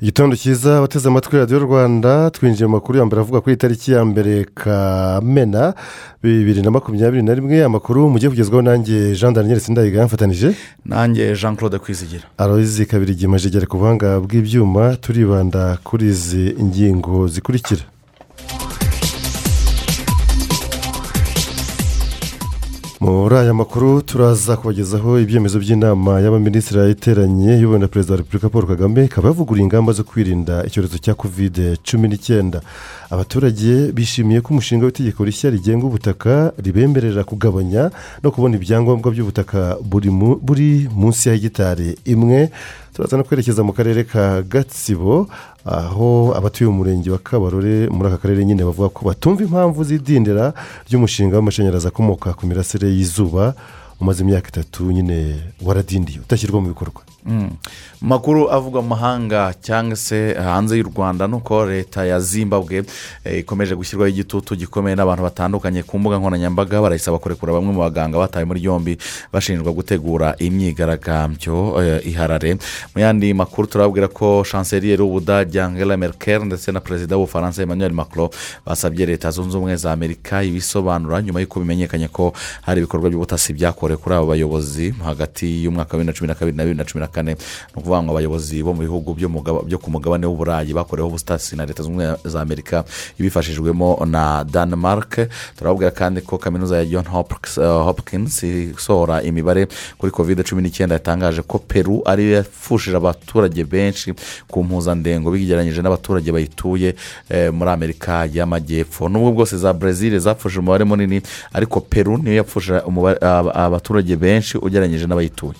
igitondo cyiza wateze amatwi radiyo rwanda twinjiye mu makuru ya mbere avuga kuri itariki ya mbere kamena bibiri na makumyabiri na rimwe amakuru mugiye kugezwaho nanjye jean daniel sindayiga yamfatanije. Nanjye jean claude kwizigira. Aroyizi kabiri igihe majegere ku buhanga bw'ibyuma turibanda kuri izi ngingo zikurikira. Muri aya makuru turaza kubagezaho ibyemezo by'inama y'abaminisitiri iteranye iyobowe na perezida wa repubulika paul kagame ikaba yavuguruye ingamba zo kwirinda icyorezo cya kovide cumi n'icyenda. Abaturage bishimiye ko umushinga w'itegeko rishya rigenga ubutaka ribemerera kugabanya no kubona ibyangombwa by'ubutaka buri munsi ya hegitari imwe. Turaza no kwerekeza mu karere ka gatsibo aho abatuye umurenge wa kabarore muri aka karere nyine bavuga ko batumva impamvu z'idindira ry'umushinga w'amashanyarazi akomoka ku mirasire y'izuba. Umaze imyaka itatu nyine waradindiye utashyirwa mu bikorwa. Makuru avugwa mu mahanga cyangwa se hanze y'u rwanda ni uko leta ya zimbabwe ikomeje gushyirwaho igitutu gikomeye n'abantu batandukanye ku mbuga nkoranyambaga barayisaba kurekura bamwe mu baganga batawe muri yombi bashinjwa gutegura imyigaragambyo iharare. Mu yandi makuru turababwira ko chancellier w'ubudage angela merkel ndetse na perezida w'ubufaransa emmanuel macron basabye leta zunze ubumwe za amerika ibisobanura nyuma y'uko bimenyekanye ko hari ibikorwa by'ubutasi byakorewe kuri abo bayobozi hagati y'umwaka wa bibiri na cumi na kabiri na bibiri na cumi na kane. Ni ukuvuga ngo abayobozi bo mu bihugu byo ku mugabane w'uburayi bakoreweho ubutasi na leta zunze ubumwe za amerika ibifashijwemo na denmark. Turababwira kandi ko kaminuza ya john hopkins isohora imibare kuri covid cumi n'icyenda yatangaje ko peru ariyo yapfushije abaturage benshi ku mpuzandengo bigereranyije n'abaturage bayituye muri amerika y'amajyepfo. N'ubwo bwose za brezil zapfushije umubare munini ariko peru niyo yapfushije abaturage benshi ugereranyije n'abayituye.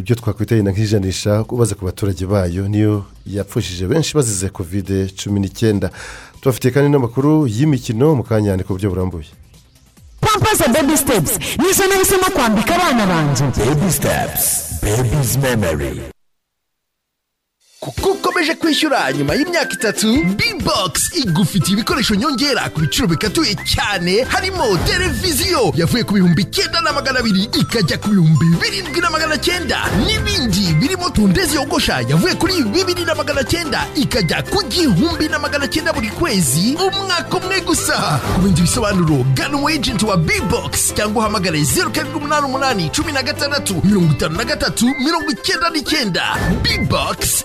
Ibyo twakwita nk'ijanisha ubaze ku baturage bayo niyo yapfushije benshi bazize kovide cumi n'icyenda tubafitiye kandi n'amakuru y'imikino mu kanya ku buryo burambuye. Pampasi bebi sitepusi nizo nahisemo kwambika abana banjye bebi sitepusi bebizi memori kuko ukomeje kwishyura nyuma y'imyaka itatu bibogisi igufitiye ibikoresho nyongera ku biciro bikatuye cyane harimo televiziyo yavuye ku bihumbi icyenda na magana abiri ikajya ku bihumbi birindwi na magana cyenda n'ibindi birimo tondezi yogosha yavuye kuri bibiri na magana cyenda ikajya ku gihumbi na magana cyenda buri kwezi umwaka umwe gusa. Ku bindi bisobanuro gana umu ejenti wa bibogisi cyangwa uhamagare zeru karindwi umunani umunani cumi na gatandatu mirongo itanu na gatatu mirongo icyenda n'icyenda. Bibogisi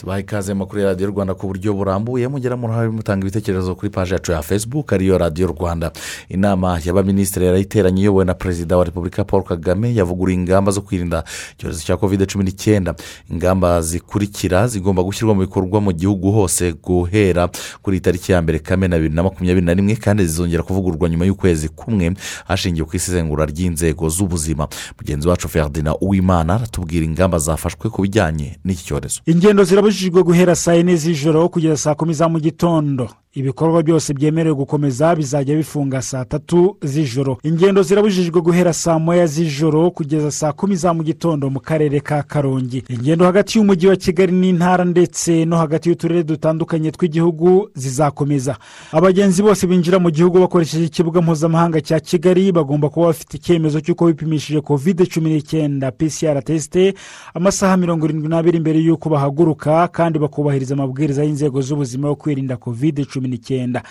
Tubaha ikaze ya radiyo rwanda ku buryo burambuye. Mugera muruhare mutanga ibitekerezo kuri paji yacu ya facebook ariyo radiyo rwanda. Inama y'abaminisitiri yarayiteranye iyobowe na perezida wa repubulika paul kagame yavuguruye ingamba zo kwirinda icyorezo cya kovide cumi n'icyenda. Ingamba zikurikira zigomba gushyirwa mu bikorwa mu gihugu hose guhera kuri tariki ya mbere kamena bibiri na makumyabiri na rimwe kandi zizongera kuvugururwa nyuma y'ukwezi kumwe hashingiwe ku isesengura ry'inzego z'ubuzima. Mugenzi wacu ferdinand uwimana aratubwira ingamba zafashwe ku bijyanye n'iki cyorezo. Ingendo zirabujijwe guhera saa yine z'ijoro kugeza saa kumi za mu gitondo. Ibikorwa byose byemerewe gukomeza bizajya bifunga saa tatu z'ijoro. Ingendo zirabujijwe guhera saa moya z'ijoro kugeza saa kumi za mu gitondo mu karere ka karongi. Ingendo hagati y'umujyi wa kigali n'intara ndetse no hagati y'uturere dutandukanye tw'igihugu zizakomeza. Abagenzi bose binjira mu gihugu bakoresheje ikibuga mpuzamahanga cya kigali bagomba kuba bafite icyemezo cy'uko bipimishije kovide cumi n'icyenda. Pcr tesite amasaha mirongo irindwi n'abiri mbere y'uko bahaguruka kandi bakubahiriza amabwiriza y'inzego z'ubuzima yo kwirinda kovide cumi n'icyenda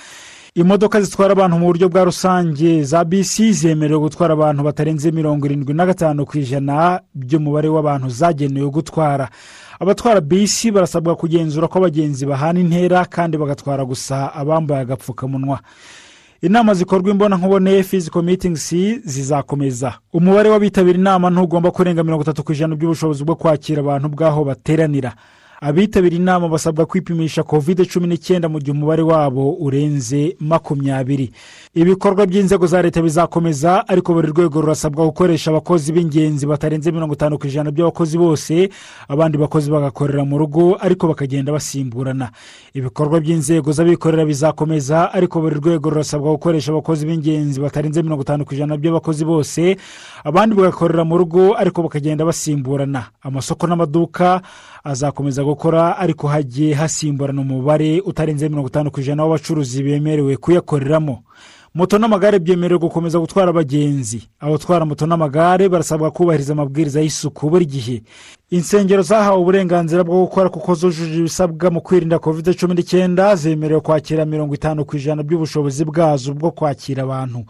imodoka zitwara abantu mu buryo bwa rusange za bisi zemerewe gutwara abantu batarenze mirongo irindwi na gatanu ku ijana by'umubare w'abantu zagenewe gutwara. Abatwara bisi barasabwa kugenzura ko abagenzi bahana intera kandi bagatwara gusa abambaye agapfukamunwa. Inama zikorwa imbonankubone physical meetings zizakomeza. Umubare w'abitabira inama ntugomba kurenga mirongo itatu ku ijana by'ubushobozi bwo kwakira abantu bw'aho bateranira. Abitabira inama basabwa kwipimisha kovide cumi n'icyenda mu gihe umubare wabo urenze makumyabiri. Ibikorwa by'inzego za leta bizakomeza ariko buri rwego rurasabwa gukoresha abakozi b'ingenzi batarenze mirongo itanu ku ijana by'abakozi bose abandi bakozi bagakorera mu rugo ariko bakagenda basimburana. Ibikorwa by'inzego z'abikorera bizakomeza ariko buri rwego rurasabwa gukoresha abakozi b'ingenzi batarenze mirongo itanu ku ijana by'abakozi bose abandi bagakorera mu rugo ariko bakagenda basimburana. Amasoko n'amaduka azakomeza gukora ariko hagiye hasimburana umubare utarenze mirongo itanu ku ijana w'abacuruzi bemerewe kuyakoreramo. Moto n'amagare byemerewe gukomeza gutwara abagenzi. Abatwara moto n'amagare barasabwa kubahiriza amabwiriza y'isuku buri gihe. Insengero zahawe uburenganzira bwo gukora kuko zujuje ibisabwa mu kwirinda kovide cumi n'icyenda zemerewe kwakira mirongo itanu ku ijana by'ubushobozi bwazo bwo kwakira abantu.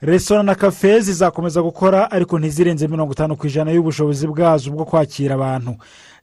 Resitora na kafe zizakomeza gukora ariko ntizirenze mirongo itanu ku ijana y'ubushobozi bwazo bwo kwakira abantu.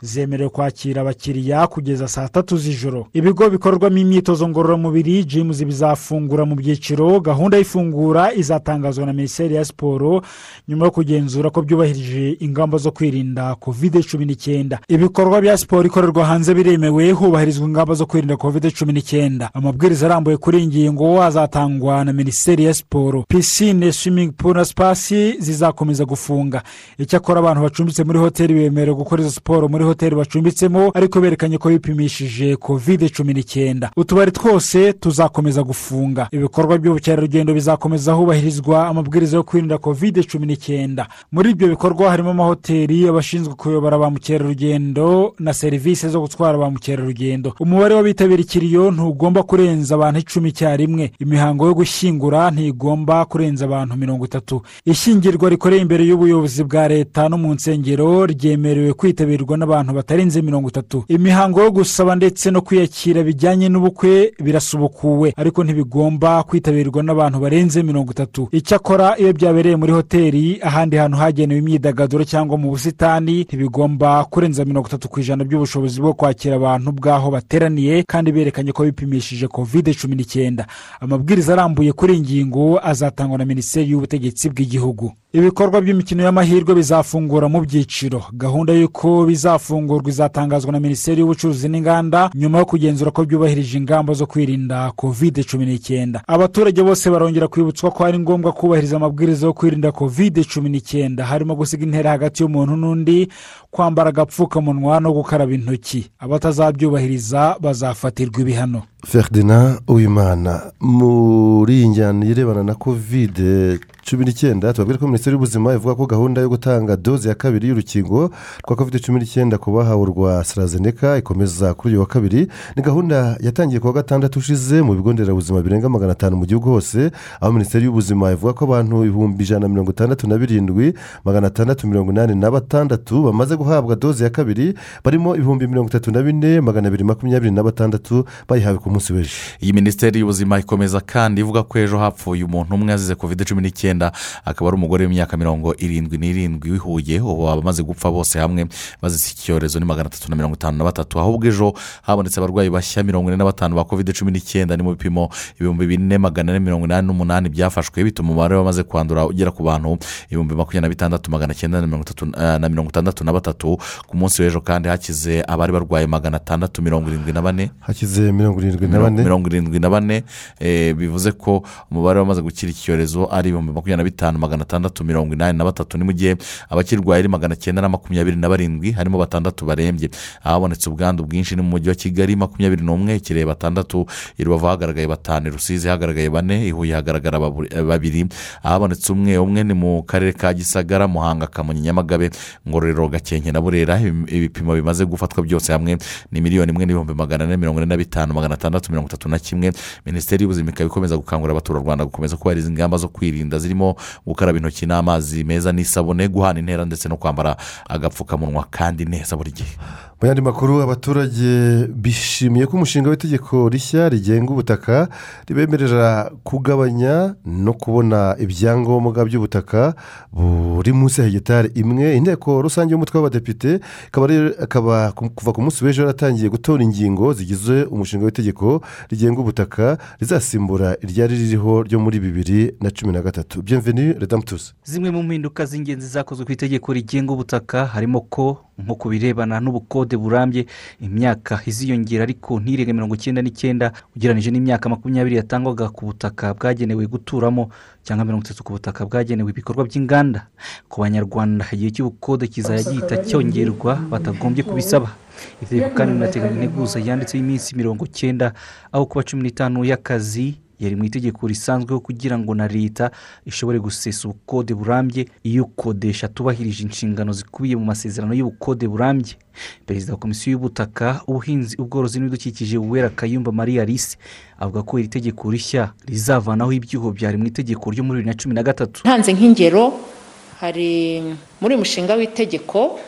Zemerewe kwakira abakiriya kugeza saa tatu z'ijoro. Ibigo bikorwamo imyitozo ngororamubiri jimuzi bizafungura mu byiciro gahunda y'ifungura izatangazwa na minisiteri ya siporo nyuma yo kugenzura ko byubahirije ingamba zo kwirinda kovide cumi n'icyenda. Ibikorwa bya siporo ikorerwa hanze biremewe hubahirizwa ingamba zo kwirinda kovide cumi n'icyenda. Amabwiriza arambuye kuri iyi ngingo azatangwa na minisiteri ya siporo. Pisine swimingi pool na sipasi zizakomeza gufunga. Icyakora abantu bacumbitse muri hoteli bemerewe gukora izo siporo muri hoteli bacumbitsemo ariko berekanye ko bipimishije kovide cumi n'icyenda utubari twose tuzakomeza gufunga. Ibikorwa by'ubukerarugendo bizakomeza hubahirizwa amabwiriza yo kwirinda kovide cumi n'icyenda muri ibyo bikorwa harimo amahoteli abashinzwe kuyobora ba mukerarugendo na serivisi zo gutwara ba mukerarugendo. Umubare w'abitabira ikiriyo ntugomba kurenza abantu icumi icyarimwe imihango yo gushyingura ntigomba kurenza abantu mirongo itatu. Ishyingirwa rikoreye imbere y'ubuyobozi bwa leta no mu nsengero ryemerewe kwitabirwa n'abantu batarenze mirongo itatu. Imihango yo gusaba ndetse no kwiyakira bijyanye n'ubukwe birasubukuwe ariko ntibigomba kwitabirwa n'abantu barenze mirongo itatu. Icyakora iyo byabereye muri hoteli ahandi hantu hagenewe imyidagaduro cyangwa mu busitani ntibigomba kurenza mirongo itatu ku ijana by'ubushobozi bwo kwakira abantu bw'aho bateraniye kandi berekanye ko bipimishije kovide cumi n'icyenda. Amabwiriza arambuye kuri iyi ngingo azatangwa na minisiteri y'ubutegetsi bw'igihugu. Ibikorwa by'imikino y'amahirwe bizafungura mu byiciro. Gahunda y'uko bizafungurwa izatangazwa na minisiteri y'ubucuruzi n'inganda nyuma yo kugenzura ko byubahirije ingamba zo kwirinda kovide cumi n'icyenda abaturage bose barongera kwibutswa ko ari ngombwa kubahiriza amabwiriza yo kwirinda kovide cumi n'icyenda harimo gusiga intera hagati y'umuntu n'undi kwambara agapfukamunwa no gukaraba intoki. Abatazabyubahiriza bazafatirwa ibihano. Ferdinand uwimana muri iyi njyana irebana na kovide cumi n'icyenda tubabwire ko minisiteri y'ubuzima ivuga ko gahunda yo gutanga doze ya kabiri y'urukingo rwa kovide cumi n'icyenda ku bahawe urwa sarazeneka ikomeza kuri uyu wa kabiri. Ni gahunda yatangiye ku wa gatandatu ushize mu bigo nderabuzima birenga magana atanu mu gihugu hose. Aho minisiteri y'ubuzima ivuga ko abantu ibihumbi ijana na mirongo itandatu na birindwi magana atandatu mirongo inani na batandatu bamaze guhabwa doze ya kabiri barimo ibihumbi mirongo itatu na bine magana abiri makumyabiri na batandatu bayihawe ku munsi w'ejo. Iyi minisiteri y'ubuzima ikomeza kandi ivuga ko ejo hapfuye umuntu umwe azize kovide cumi n'icyenda akaba ari umugore w'imyaka mirongo irindwi n'irindwi wihuye ubu abamaze gupfa bose hamwe bazize iki cyorezo ni magana atatu na mirongo itanu na batatu. Ahubwo ejo habonetse abarwayi bashya mirongo ine na batanu ba kovide cumi n'icyenda ni mu bipimo ibihumbi bine magana ane mirongo inani n'umunani byafashwe bituma umubare wamaze kwandura ugera ku bantu ibihumbi makumyabiri na bitandatu magana cyenda na mirongo itatu na mirongo itandatu na batatu. Ku munsi w'ejo kandi hakize abari barwaye magana atandatu mirongo irindwi na bane. Hakize mirongo irindwi na bane. mirongo irindwi na bane. Bivuze ko umubare wamaze gukira iki cyorezo ari ibihumbi makumyabiri na bitanu magana atandatu mirongo inani na batatu ni mu gihe abakirwaye ari magana cyenda na makumyabiri na barindwi harimo batandatu barembye. Ahabonetse ubwandu bwinshi ni mu mujyi wa kigali makumyabiri n'umwe ikirere batandatu i rubavu hagaragaye batanu i rusizi hagaragaye bane i huye hagaragara babiri. Ahabonetse umwe umwe ni mu karere ka gisagara muhanga kamonyi nyamagabe ngororero gakenke na burera. Ibipimo bimaze gufatwa byose hamwe ni miliyoni imwe n'ibihumbi magana ane mirongo ine na bitanu magana atandatu mirongo itatu na kimwe. Minisiteri y'ubuzima ikaba ikomeza gukangurira abaturarwanda gukomeza kubahiriza ingamba zo kwirinda zirimo gukaraba intoki n'amazi meza n'isabune guhana intera ndetse no kwambara agapfukamunwa kandi neza buri gihe. Mu yandi makuru abaturage bishimiye ko umushinga w'itegeko rishya rigenga ubutaka ribemerera kugabanya no kubona ibyangombwa by'ubutaka buri munsi ya hegitari imwe. Inteko rusange y'umutwe w'abadepite ikaba kuva ku munsi w'ejo yaratangiye gutora ingingo zigize umushinga w'itegeko rigenga ubutaka rizasimbura iryari ririho ryo muri bibiri na cumi na gatatu. Byemveni redamutusi zimwe mu mpinduka z'ingenzi zakozwe ku itegeko rigenga ubutaka harimo ko nko ku birebana n'ubukode burambye imyaka iziyongera ariko ntirenge mirongo icyenda n'icyenda ugereranyije n'imyaka makumyabiri yatangwaga ku butaka bwagenewe guturamo cyangwa mirongo itatu ku butaka bwagenewe ibikorwa by'inganda. Ku banyarwanda igihe cy'ubukode kizajya gihita cyongerwa batagombye kubisaba. Itegeko kandi rinateganya integuza yanditseho iminsi mirongo icyenda aho kuba cumi n'itanu y'akazi yari mu itegeko risanzweho kugira ngo na leta ishobore gusesa ubukode burambye iyo ukodesha atubahirije inshingano zikubiye mu masezerano y'ubukode burambye. Perezida wa komisiyo y'ubutaka ubuhinzi ubworozi n'ibidukikije uwera kayumba maria alice avuga ko iri tegeko rishya rizavanaho ibyuho byari mu itegeko ryo muri bibiri na cumi na gatatu. Ntanze nk'ingero hari muri mushinga w'itegeko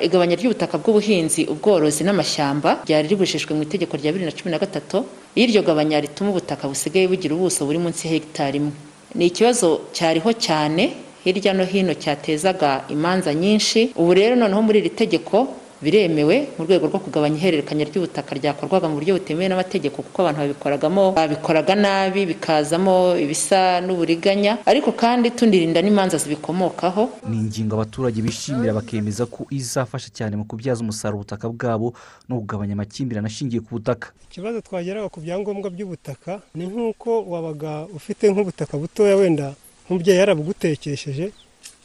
igabanya ry'ubutaka bw'ubuhinzi ubworozi n'amashyamba ryari ribujijwe mu itegeko rya bibiri na cumi na gatatu iyo iryo gabanya rituma ubutaka busigaye bugira ubuso buri munsi ya hegitari imwe. Ni ikibazo cyariho cyane hirya no hino cyatezaga imanza nyinshi. Ubu rero noneho muri iri tegeko biremewe mu rwego rwo kugabanya ihererekanya ry'ubutaka ryakorwaga mu buryo butemewe n'amategeko kuko abantu babikoragamo babikoraga nabi bikazamo ibisa n'uburiganya. Ariko kandi tunirinda n'imanza zibikomokaho. Ni ingingo abaturage bishimira bakemeza ko izafasha cyane mu kubyaza umusaruro ubutaka bwabo no kugabanya amakimbirane ashingiye ku butaka. Ikibazo twageraga ku byangombwa by'ubutaka ni nk'uko wabaga ufite nk'ubutaka butoya wenda nk'umubyeyi yarabugutekesheje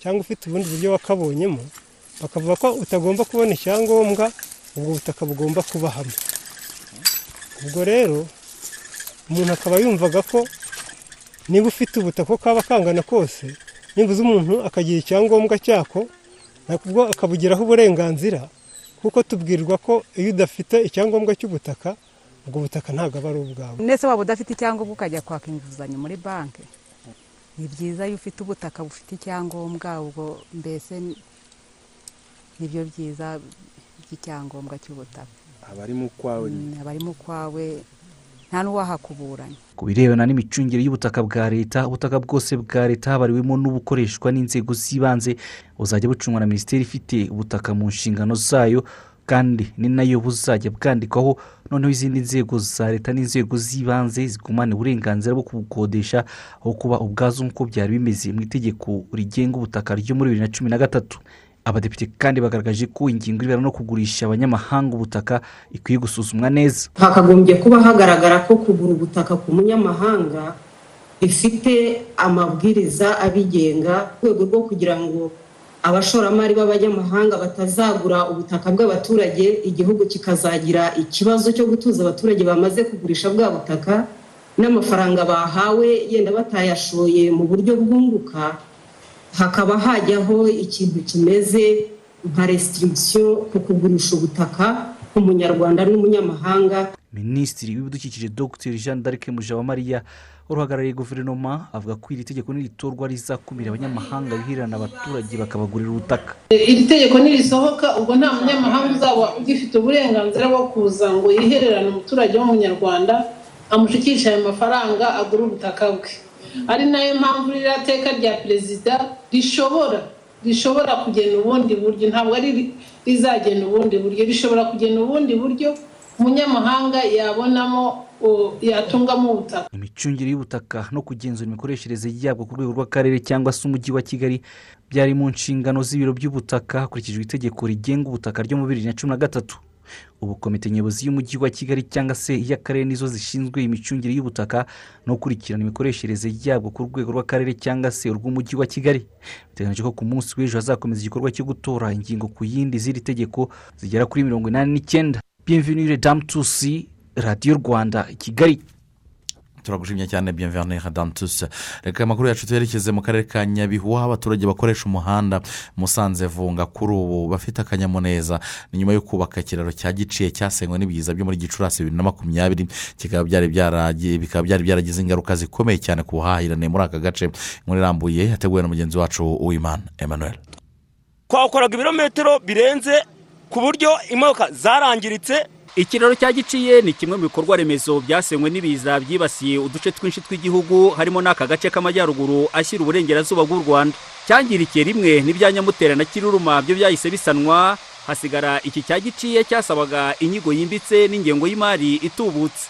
cyangwa ufite ubundi buryo wakabonyemo bakavuga ko utagomba kubona icyangombwa ubwo butaka bugomba kuba hamwe. Ubwo rero umuntu akaba yumvaga ko niba ufite ubutaka uko kaba kangana kose nibuze umuntu akagira icyangombwa cyako nabwo akabugiraho uburenganzira kuko tubwirwa ko iyo udafite icyangombwa cy'ubutaka ubwo butaka ntabwo aba ari ubwawe. Ndetse waba udafite icyangombwa ukajya kwaka inguzanyo muri banki? Ni byiza iyo ufite ubutaka bufite icyangombwa ubwo mbese ni byo byiza by'icyangombwa cy'ubutaka. Abari mu kwawe Mm, abari mu kwawe nta n'uwahakuburanya ku birebana n'imicungire y'ubutaka bwa leta ubutaka bwose bwa leta habariwemo n'ubukoreshwa n'inzego z'ibanze buzajya bucungwa na minisiteri ifite ubutaka mu nshingano zayo kandi ni na yo buzajya bwandikwaho noneho izindi nzego za leta n'inzego z'ibanze zigumana uburenganzira bwo kubukodesha aho kuba ubwazo nk'uko byari bimeze mu itegeko rigenga ubutaka ryo muri bibiri na cumi na gatatu. Abadepite kandi bagaragaje ko ingingo irebana no kugurisha abanyamahanga ubutaka ikwiye gusuzumwa neza. Hakagombye kuba hagaragara ko kugura ubutaka ku munyamahanga bifite amabwiriza abigenga mu rwego rwo kugira ngo abashoramari b'abanyamahanga batazagura ubutaka bw'abaturage igihugu kikazagira ikibazo cyo gutuza abaturage bamaze kugurisha bwa butaka n'amafaranga bahawe yenda batayashoye mu buryo bwunguka hakaba hajyaho ikintu kimeze nka resitirigisiyo ku kugurisha ubutaka ku munyarwanda n'umunyamahanga. Minisitiri w'ibidukikije dr. Jean d'arc mujawamariya uruhagarariye guverinoma avuga ko iri tegeko niritorwa rizakumira abanyamahanga bihererana abaturage bakabagurira ubutaka. Iri tegeko nirisohoka ubwo nta munyamahanga uzaba ugifite uburenganzira bwo kuza ngo yihererane umuturage w'umunyarwanda amushikishe ayo mafaranga agure ubutaka bwe. Ari na yo mpamvu ririya teka rya perezida rishobora rishobora kugena ubundi buryo ntabwo ari rizagena ubundi buryo rishobora kugena ubundi buryo umunyamahanga yabonamo yatungamo ubutaka. Imicungire y'ubutaka no kugenzura imikoreshereze yabwo ku rwego rw'akarere cyangwa se umujyi wa kigali byari mu nshingano z'ibiro by'ubutaka hakurikijwe itegeko rigenga ubutaka ryo mu bibiri na cumi na gatatu. Ubu komite nyobozi y'umujyi wa kigali cyangwa se iy'akarere nizo zishinzwe imicungire y'ubutaka no gukurikirana imikoreshereze yabwo ku rwego rw'akarere cyangwa se urw'umujyi wa kigali. Biteganyije ko ku munsi w'ejo hazakomeza igikorwa cyo gutora ingingo ku yindi z'iri tegeko zigera kuri mirongo inani n'icyenda. Bienvenue damu tusi radiyo rwanda kigali. Turagushimye cyane bienvenue hadantus reka amakuru yacu tuyerekeze mu karere ka nyabihu aho abaturage bakoresha umuhanda musanze vunga kuri ubu bafite akanyamuneza. Ni nyuma yo kubaka ikiraro cya giciye cyasenywe n'ibiza byo muri gicurasi bibiri na makumyabiri. Bikaba byari byaragize ingaruka zikomeye cyane ku buhahirane muri aka gace. Inkuru irambuye yateguwe na mugenzi wacu uwimana emmanuel. Twakoraga ibirometero birenze ku buryo imodoka zarangiritse ikiraro cya giciye ni kimwe mu bikorwa remezo byasenywe n'ibiza byibasiye uduce twinshi tw'igihugu harimo n'aka gace k'amajyaruguru ashyira uburengerazuba bw'u rwanda. Cyangirikiye rimwe n'ibya nyamutera na kiruruma byo byahise bisanwa hasigara iki cya giciye cyasabaga inyigo yimbitse n'ingengo y'imari itubutse.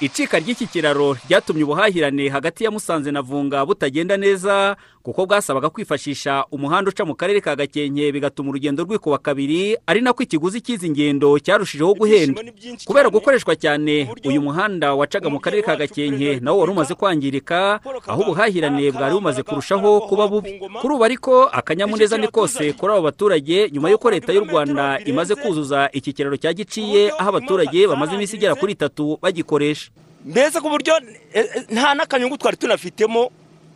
Icika ry'iki kiraro ryatumye ubuhahirane hagati ya musanze na vunga butagenda neza kuko bwasabaga kwifashisha umuhanda uca mu karere ka gakenke bigatuma urugendo rwikuba kabiri ari nako ikiguzi cy'izi ngendo cyarushijeho guhenda. Kubera gukoreshwa cyane uyu muhanda wacaga mu karere ka gakenke nawo wari umaze kwangirika aho ubuhahirane bwari bumaze kurushaho kuba bubi. Kuri ubu ariko akanyamuneza ni kose kuri abo baturage nyuma y'uko leta y'u rwanda imaze kuzuza iki kiraro cya giciye aho abaturage bamaze iminsi igera kuri itatu bagikoresha. Mbese ku buryo nta n'akanyungu twari tunafitemo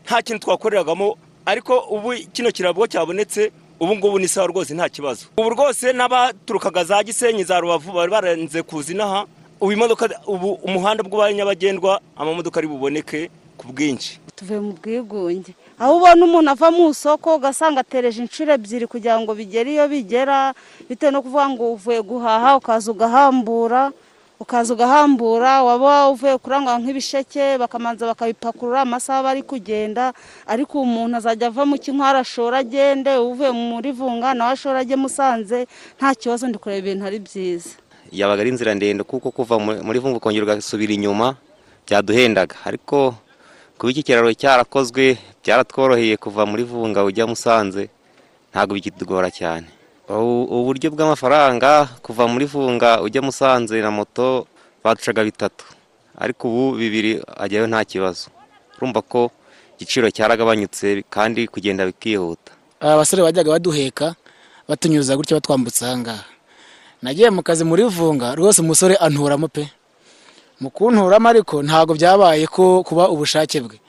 nta kintu twakoreragamo ariko ubu kino kirabo cyabonetse ubu ngubu ni sawa rwose nta kibazo. Ubu rwose n'abaturukaga za gisenyi za rubavu bari barenze kuza inaha ubu imodoka ubu umuhanda bw'ubaye nyabagendwa amamodoka ari buboneke ku bwinshi. Tuvuye mu bwigunge. Aho ubona umuntu ava mu isoko ugasanga atereje inshuro ebyiri kugira ngo bigere iyo bigera bitewe no kuvuga ngo uvuye guhaha ukaza ugahambura. Ukaza ugahambura waba uvuye kurangwa nk'ibisheke bakamanza bakabipakurura amasaha bari kugenda ariko uwo muntu azajya ava mu kinkwara ashora agende uvuye muri vunga nawe ashora ajye musanze nta kibazo ndi kureba ibintu ari byiza. Yabaga ari inzira ndende kuko kuva muri vunga ukongera ugasubira inyuma byaduhendaga. Ariko kuba iki kiraro cyarakozwe byaratworoheye kuva muri vunga ujya musanze ntabwo bikitugora cyane. Uburyo bw'amafaranga kuva muri vunga ujya musanze na moto baducaga bitatu. Ariko ubu bibiri ajyayo nta kibazo. Urumva ko igiciro cyaragabanyutse kandi kugenda bikihuta. Abasore bajyaga baduheka batunyuza gutya batwambutsa aha ngaha. Nagiye mu kazi muri vunga rwose umusore anturamo pe. Mu kunturamo ariko ntabwo byabaye ko kuba ubushake bwe.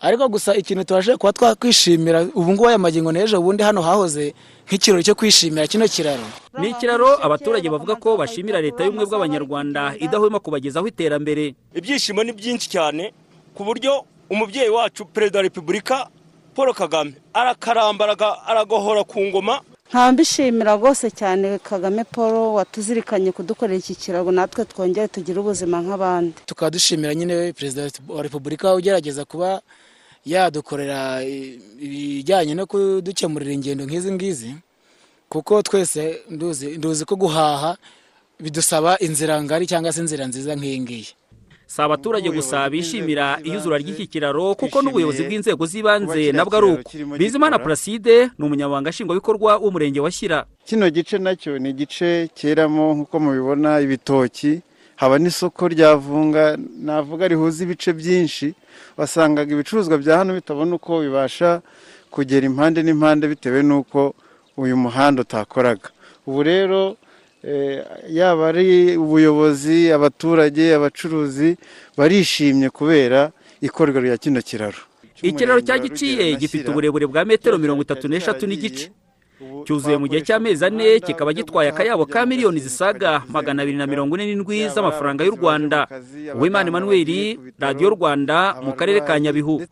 Ariko gusa ikintu tubashe kuba twakwishimira ubu ngubu aya magingo n'ejo bundi hano hahoze nk'ikirori cyo kwishimira kino kiraro. Ni ikiraro abaturage bavuga ko bashimira leta y'ubumwe bw'abanyarwanda idahwema kubagezaho iterambere. Ibyishimo ni byinshi cyane ku buryo umubyeyi wacu perezida wa repubulika paul kagame arakarambaraga aragahora ku ngoma. Nkambishimira rwose cyane kagame paul watuzirikanye kudukorera iki kiraro natwe twongere tugire ubuzima nk'abandi. Tukaba dushimira nyine perezida wa repubulika ugerageza kuba yadukorera ibijyanye no kudukemurira ingendo nk'izi ngizi kuko twese nduzi ko guhaha bidusaba inzira ngari cyangwa se inzira nziza nk'iyi ngiyi. Si abaturage gusa bishimira iyuzura ry'iki kiraro kuko n'ubuyobozi bw'inzego z'ibanze nabwo ari uko. bizimana placide ni umunyamabanga nshingwabikorwa w'umurenge wa shyira. Kino gice na cyo ni igice cyeramo nk'uko mubibona ibitoki haba n'isoko rya vunga navuga rihuza ibice byinshi wasangaga ibicuruzwa bya hano bitabona uko bibasha kugera impande n'impande bitewe n'uko uyu muhanda utakoraga. Ubu rero yaba ari ubuyobozi abaturage abacuruzi barishimye kubera ikorwa rya kino kiraro. Ikiraro cya giciye gifite uburebure bwa metero mirongo itatu n'eshatu n'igice. Cyuzuye mu gihe cy'amezi ane kikaba gitwaye akayabo ka miliyoni zisaga magana abiri na mirongo ine n'indwi z'amafaranga y'u rwanda. Uwimana emanuweli radiyo rwanda mu karere ka nyabihu.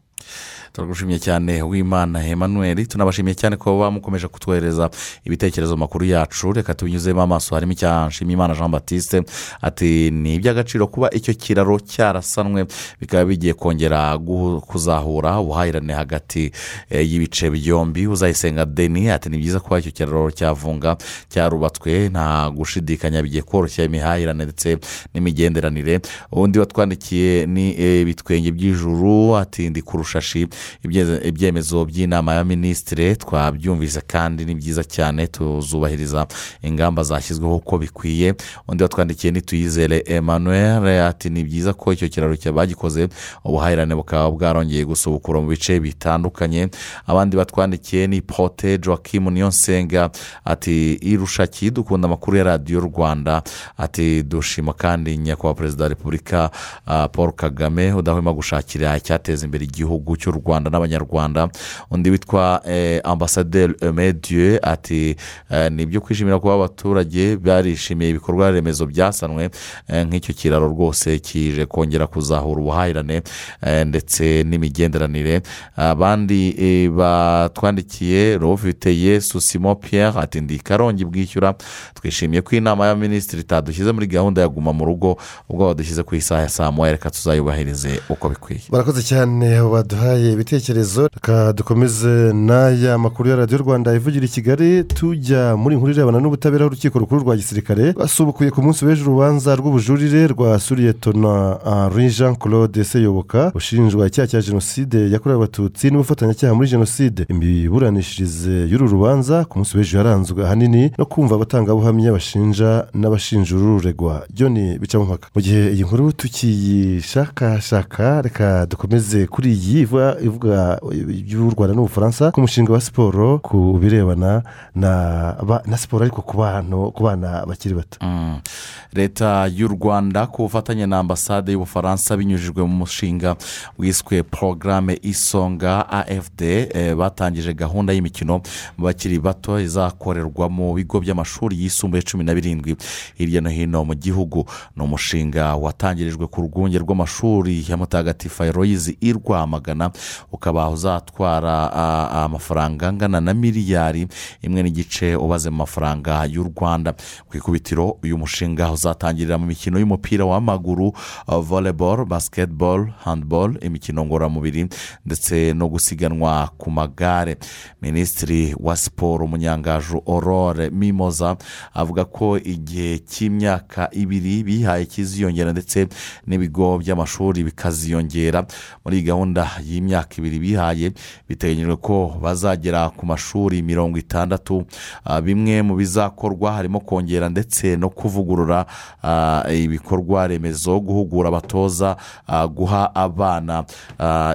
Turagushimiye cyane w'imana Emmanuel. Tunabashimiye cyane ko bamukomeje kutwohereza ibitekerezo makuru yacu. Reka tubinyuzemo amaso. Harimo nshimiyimana jean batiste ati ni iby'agaciro kuba icyo kiraro cyarasanwe bikaba bigiye kongera kuzahura ubuhahirane hagati y'ibice byombi. Uzayisenga deni ati ni byiza kuba icyo kiraro cyavunga cyarubatswe. Nta gushidikanya bigiye koroshya imihahirane ndetse n'imigenderanire. Undi watwandikiye ni ibitwenge by'ijuru ati ndi ku rushashi. Ibyemezo by'inama ya minisitire twabyumvise kandi ni byiza cyane tuzubahiriza ingamba zashyizweho uko bikwiye. Undi watwandikiye nituyizere emmanuel ati ni byiza ko icyo kiraro bagikoze ubuhahirane bukaba bwarongeye gusubukura mu bice bitandukanye. Abandi batwandikiye ni pote joaquim niyonsenga ati irushaki dukunda amakuru ya radiyo rwanda. Ati dushima kandi nyakubahwa perezida wa repubulika paul kagame udahwema gushakira icyateza imbere igihugu cy'u rwanda. Rwanda n'abanyarwanda. Undi witwa eh, ambasaderi medieu ati eh, ni ibyo kwishimira kuba abaturage barishimiye ibikorwa remezo byasanwe eh, nk'icyo kiraro rwose kije kongera kuzahura ubuhahirane ndetse n'imigenderanire. Abandi batwandikiye roviteye susimo pierre ati ndi karongi bwishyura twishimiye ko inama y'abaminisitiri itadushyize muri gahunda ya guma mu rugo ubwo badushyize ku isaha ya saa moya reka tuzayubahirize uko bikwiye. Barakoze cyane baduhaye ibitekerezo. Reka dukomeze n'aya makuru ya radiyo rwanda ivugira i kigali. Tujya muri inkuru irebana n'ubutabera urukiko rukuru rwa gisirikare. Basubukuye ku munsi w'ejo urubanza rw'ubujurire rwa suriyetona henri jean claude seyoboka ushinjwa icyaha cya jenoside yakorewe abatutsi n'ubufatanyacyaha muri jenoside. Imiburanishirize y'uru rubanza ku munsi w'ejo yaranzwe ahanini no kumva abatangabuhamya bashinja n'abashinja ururegwa john bicamumpaka. Mu gihe iyi nkuru tukiyishakashaka reka dukomeze kuri iyi ivuga ivuga iby'u rwanda n'ubufaransa ku mushinga wa siporo ku birebana na siporo ariko ku bana bakiri bato Mm. leta y'u rwanda ku bufatanye na ambasade y'ubufaransa binyujijwe mu mushinga wiswe porogaramu isonga afd eh, batangije gahunda y'imikino mu bakiri bato izakorerwa mu bigo by'amashuri yisumbuye cumi na birindwi hirya no hino mu gihugu ni umushinga watangirijwe ku rwunge rw'amashuri ya mutagatifu ayiroyizi i rwamagana ukaba uzatwara amafaranga angana na miliyari imwe n'igice ubaze mu mafaranga y'u rwanda. Ku ikubitiro uyu mushinga uzatangirira mu mikino y'umupira w'amaguru volleyball basketball handball imikino ngororamubiri ndetse no gusiganwa ku magare. Minisitiri wa siporo umunyangaju aurore mimoza avuga ko igihe cy'imyaka ibiri bihaye kiziyongera ndetse n'ibigo by'amashuri bikaziyongera. Muri iyi gahunda y'imyaka ibiri bihaye biteganyijwe ko bazagera ku mashuri mirongo itandatu. Ah, bimwe mu bizakorwa harimo kongera ndetse no kuvugurura ah, ibikorwa remezo guhugura abatoza ah, guha abana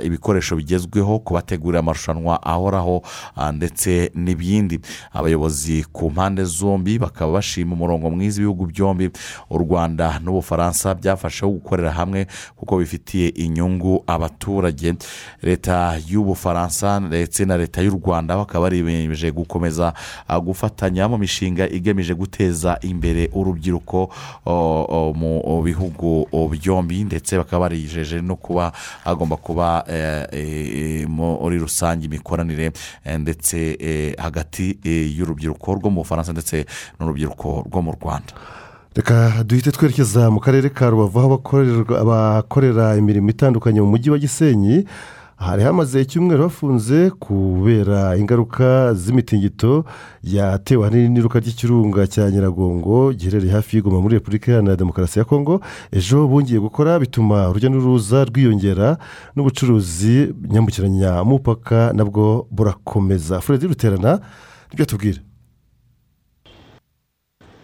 ibikoresho bigezweho kubategurira amarushanwa ahoraho ah, ndetse n'ibindi. Abayobozi ku mpande zombi bakaba bashima umurongo mwiza ibihugu byombi u rwanda n'ubufaransa byafasheho gukorera hamwe kuko bifitiye inyungu abaturage. Leta y'ubufaransa ndetse na leta y'u rwanda bakaba biyemeje gukomeza ah, gufatanya mu mishinga igamije guteza imbere urubyiruko mu bihugu byombi ndetse bakaba barijeje no kuba hagomba kuba eh, eh, muri rusange imikoranire eh, ndetse hagati y'urubyiruko rwo mu bufaransa ndetse n'urubyiruko rwo mu rwanda. Reka duhite twerekeza mu karere ka rubavu aho abakorera imirimo itandukanye mu mujyi wa gisenyi. Hari hamaze icyumweru bafunze kubera ingaruka z'imitingito yatewe ahanini n'iruka ry'ikirunga cya nyiragongo giherereye hafi y'igoma muri repubulika iharanira demokarasi ya kongo ejo bongeye gukora bituma urujya n'uruza rwiyongera n'ubucuruzi nyambukiranya mupaka nabwo burakomeza. Furedi ruterana ni byo tubwira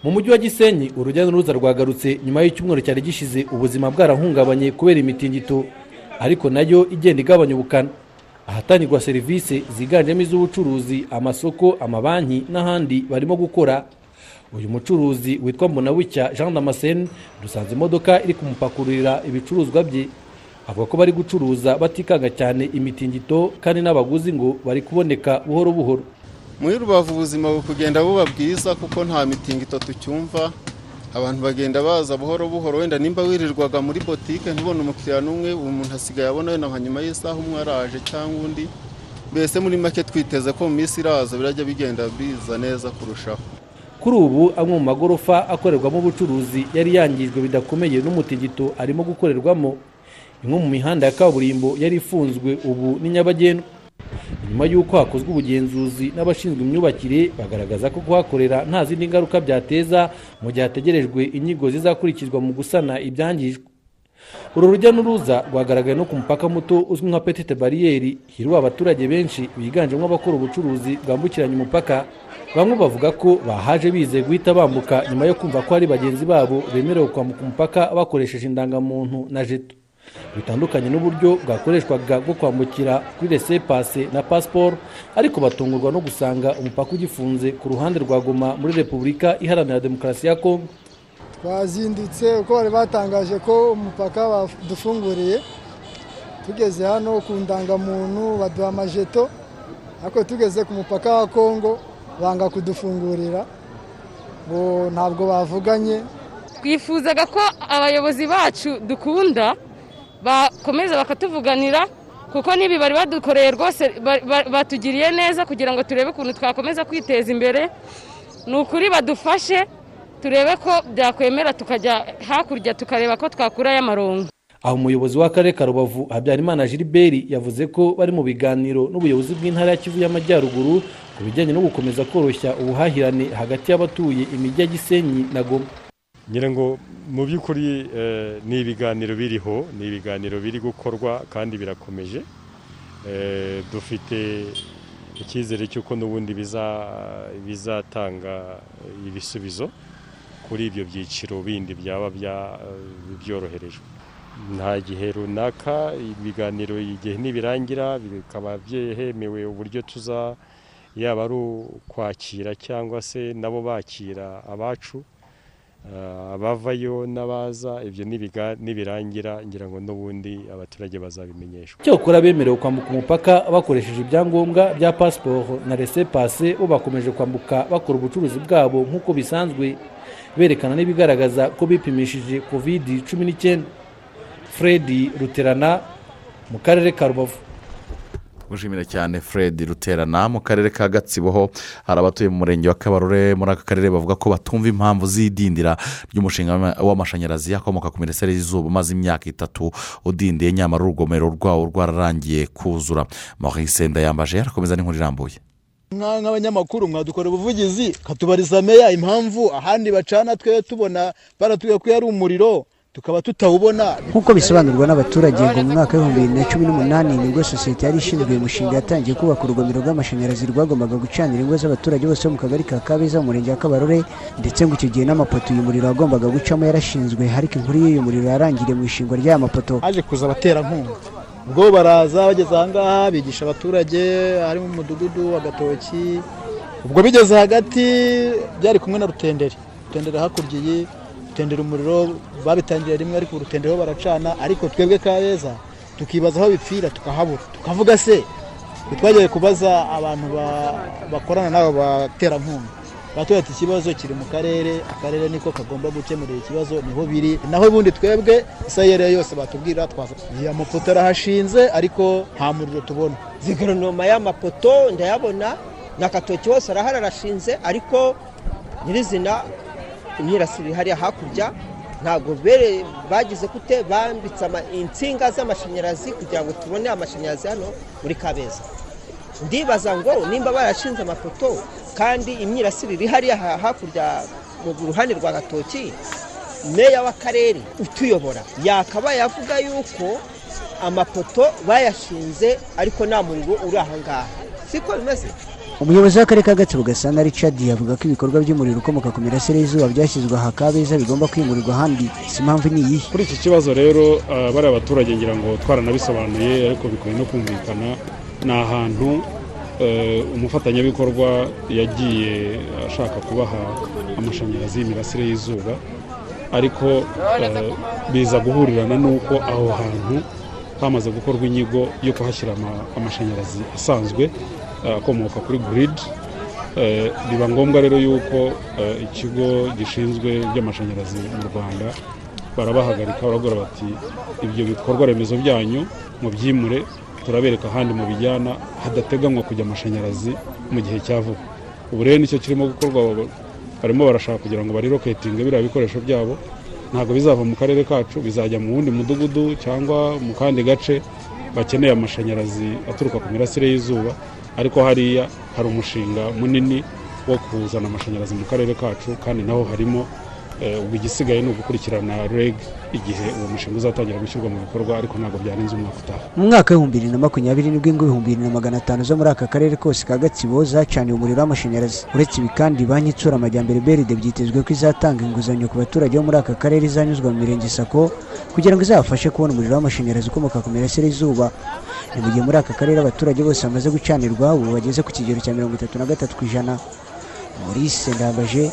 mu mujyi wa gisenyi urujya n'uruza rwagarutse nyuma y'icyumweru cyari gishize ubuzima bwarahungabanye kubera imitingito. Ariko na yo igenda igabanya ubukana. Ahatangirwa serivisi ziganjemo iz'ubucuruzi amasoko amabanki n'ahandi barimo gukora. Uyu mucuruzi witwa mbonabucya jean damascene dusanze imodoka iri kumupakururira ibicuruzwa bye. Avuga ko bari gucuruza batikanga cyane imitingito kandi n'abaguzi ngo bari kuboneka buhoro buhoro. Muri rubavu ubuzima buri kugenda buba bwiza kuko nta mitingito tucyumva. Abantu bagenda baza buhoro buhoro wenda nimba wirirwaga muri botike ntubone umukiriya n'umwe umuntu asigaye abona wenda nka nyuma y'isaha umwe araje cyangwa undi. Mbese muri make twiteze ko mu minsi iraza birajya bigenda biza neza kurushaho. Kuri ubu amwe mu magorofa akorerwamo ubucuruzi yari yangijwe bidakomeye n'umutingito arimo gukorerwamo. Imwe mu mihanda ya kaburimbo yari ifunzwe ubu ni nyabagendwa. Nyuma y'uko hakozwe ubugenzuzi n'abashinzwe imyubakire bagaragaza ko kuhakorera nta zindi ngaruka byateza mu gihe hategerejwe inyigo zizakurikizwa mu gusana ibyangijwe. Uru rujya n'uruza rwagaragaye no ku mupaka muto uzwi nka petite bariyeri hiriwe abaturage benshi biganjemo abakora ubucuruzi bwambukiranya umupaka bamwe bavuga ko bahaje bizeye guhita bambuka nyuma yo kumva ko hari bagenzi babo bemerewe kwambuka umupaka bakoresheje indangamuntu na jeto. Bitandukanye n'uburyo bwakoreshwaga bwo kwambukira kuri rese pase na pasiporo ariko batungurwa no gusanga umupaka ugifunze ku ruhande rwa goma muri repubulika iharanira demokarasi ya kongo twazindutse uko bari batangaje ko umupaka badufunguriye. Tugeze hano ku ndangamuntu baduha amajeto ariko tugeze ku mupaka wa kongo banga kudufungurira. Ngo ntabwo bavuganye. Twifuzaga ko abayobozi bacu dukunda bakomeza bakatuvuganira kuko n'ibi bari badukoreye rwose ba- ba- batugiriye neza kugira ngo turebe ukuntu twakomeza kwiteza imbere. Ni ukuri badufashe turebe ko byakwemera tukajya hakurya tukareba ko twakurayo amarongo. Aho umuyobozi w'akarere ka rubavu habyarimana gilbert yavuze ko bari mu biganiro n'ubuyobozi bw'intara ya kivu y'amajyaruguru ku bijyanye no gukomeza koroshya ubuhahirane hagati y'abatuye imijyi ya gisenyi na goma. Ngira ngo mu by'ukuri eh, ni ibiganiro biriho ni ibiganiro biri gukorwa kandi birakomeje. Eh, dufite icyizere cy'uko n'ubundi biza- bizatanga ibisubizo kuri ibyo byiciro bindi byaba bya- byoroherejwe. Nta gihe runaka ibiganiro igihe nibirangira bikaba byemewe uburyo tuza yaba ari ukwakira cyangwa se nabo bakira abacu. Abavayo n'abaza ibyo nibirangira ngira ngo n'ubundi abaturage bazabimenyeshwa cyokora bemerewe kwambuka umupaka bakoresheje ibyangombwa bya pasiporo na rese pase bo bakomeje kwambuka bakora ubucuruzi bwabo nk'uko bisanzwe berekana n'ibigaragaza ko bipimishije kovidi cumi n'icyenda. Fred ruterana mu karere ka rubavu. Gushimira cyane fred ruterana mu karere ka gatsibo ho hari abatuye mu murenge wa kabarore muri aka karere bavuga ko batumva impamvu z'idindira ry'umushinga w'ama- w'amashanyarazi akomoka ku mirasire y'izuba umaze imyaka itatu udindiye nyamara urugomero rwawo rwararangiye kuzura. Maurice ndayambaje arakomeza n'inkuru irambuye. Nka- nk'abanyamakuru mwadukora ubuvugizi katubariza meya impamvu ahandi bacana twe tubona baratubwira ko yari umuriro. Tukaba tutawubona. Nk'uko bisobanurwa n'abaturage ngo mu mwaka w'ibihumbi bibiri na cumi n'umunani ni bwo sosiyete yari ishinzwe uyu mushinga yatangiye kubaka urugomero rw'amashanyarazi rwagombaga gucanira ingo z'abaturage bose bo mu kagari ka kabeza mu murenge wa kabarore ndetse ngo icyo gihe n'amapoto uyu muriro wagombaga gucamo yarashinzwe ariko inkuru y'uyu muriro yarangiriye mu ishingwa ry'aya mapoto haje kuza abaterankunga. Ubwo baraza bageze ahangaha bigisha abaturage hari mu mudugudu wa gatoki ubwo bigeze hagati byari kumwe na rutenderi. Rutenderi hakurya iyi rutenderi umuriro babitangiye rimwe ariko urutenderi ho baracana ariko twebwe kabeza tukibaza aho bipfira tukahabura. Tukavuga se twagiye kubaza abantu ba- bakorana n'abo baterankunga batubwira ati ikibazo kiri mu karere akarere niko kagomba gukemurira ikibazo ni ho biri naho ubundi twebwe isayere yose batubwira twaza iya mapoto arahashinze ariko nta muriro tubona. Zigoronoma y'amapoto ndayabona na katoki hose arahari arashinze ariko nyirizina imyirasire hariya hakurya ntabwo bagize gute bambitse insinga z'amashanyarazi kugira ngo tubone amashanyarazi hano muri kabeza. Ndibaza ngo nimba barashinze amapoto kandi imyirasire iri hariya ha- hakurya mu ruhande rwa gatoki meya w'akarere utuyobora. Yakabaye avuga yuko amapoto bayashinze ariko nta muriro uri aha ngaha. Siko bimeze? Umuyobozi w'akarere ka gatsibo gasana richard avuga ko ibikorwa by'umuriro ukomoka ku mirasire y'izuba byashyizwe aha kabeza bigomba kwimurirwa ahandi. Si impamvu ni iyihe? Kuri iki kibazo rero ah, bariya baturage ngira ngo twaranabisobanuye ariko bikwiye no kumvikana ni ahantu eh, umufatanyabikorwa yagiye ashaka kubaha amashanyarazi y'imirasire y'izuba ariko eh, biza guhurirana n'uko aho hantu hamaze gukorwa inyigo yo kuhashyira ama- amashanyarazi asanzwe akomoka kuri grid Eh, biba ngombwa rero yuko eh, ikigo gishinzwe iby'amashanyarazi mu rwanda barabahagarika barabwira bati ibyo bikorwa remezo byanyu mubyimure turabereka ahandi mu bijyana hadateganywa kujya amashanyarazi mu gihe cya vuba. Ubu rero ni cyo kirimo gukorwa barimo barashaka kugira ngo bariroketinge biriya bikoresho byabo. Ntabwo bizava mu karere kacu bizajya mu wundi mudugudu cyangwa mu kandi gace bakeneye amashanyarazi aturuka ku mirasire y'izuba. Ariko hariya hari umushinga munini wo kuzana amashanyarazi mu karere kacu kandi naho harimo ubwo igisigaye ni ugukurikirana reg igihe uwo mushinga uzatangira gushyirwa mu bikorwa ariko ntabwo byarenze umwaka utaha. Mu mwaka w'ibihumbi bibiri na makumyabiri ni bwo ingo ibihumbi bibiri na magana atanu zo muri aka karere kose ka gatsibo zacaniwe umuriro w'amashanyarazi. Uretse ibi kandi banki itsura amajyambere beride byitezwe ko izatanga inguzanyo ku baturage bo muri aka karere izanyuzwa mu mirenge sako kugira ngo izabafashe kubona umuriro w'amashanyarazi ukomoka ku mirasire y'izuba. Ni mu gihe muri aka karere abaturage bose bamaze gucanirwa ubu bageze ku kigero cya mirongo itatu na gatatu ku ijana. Ndambaje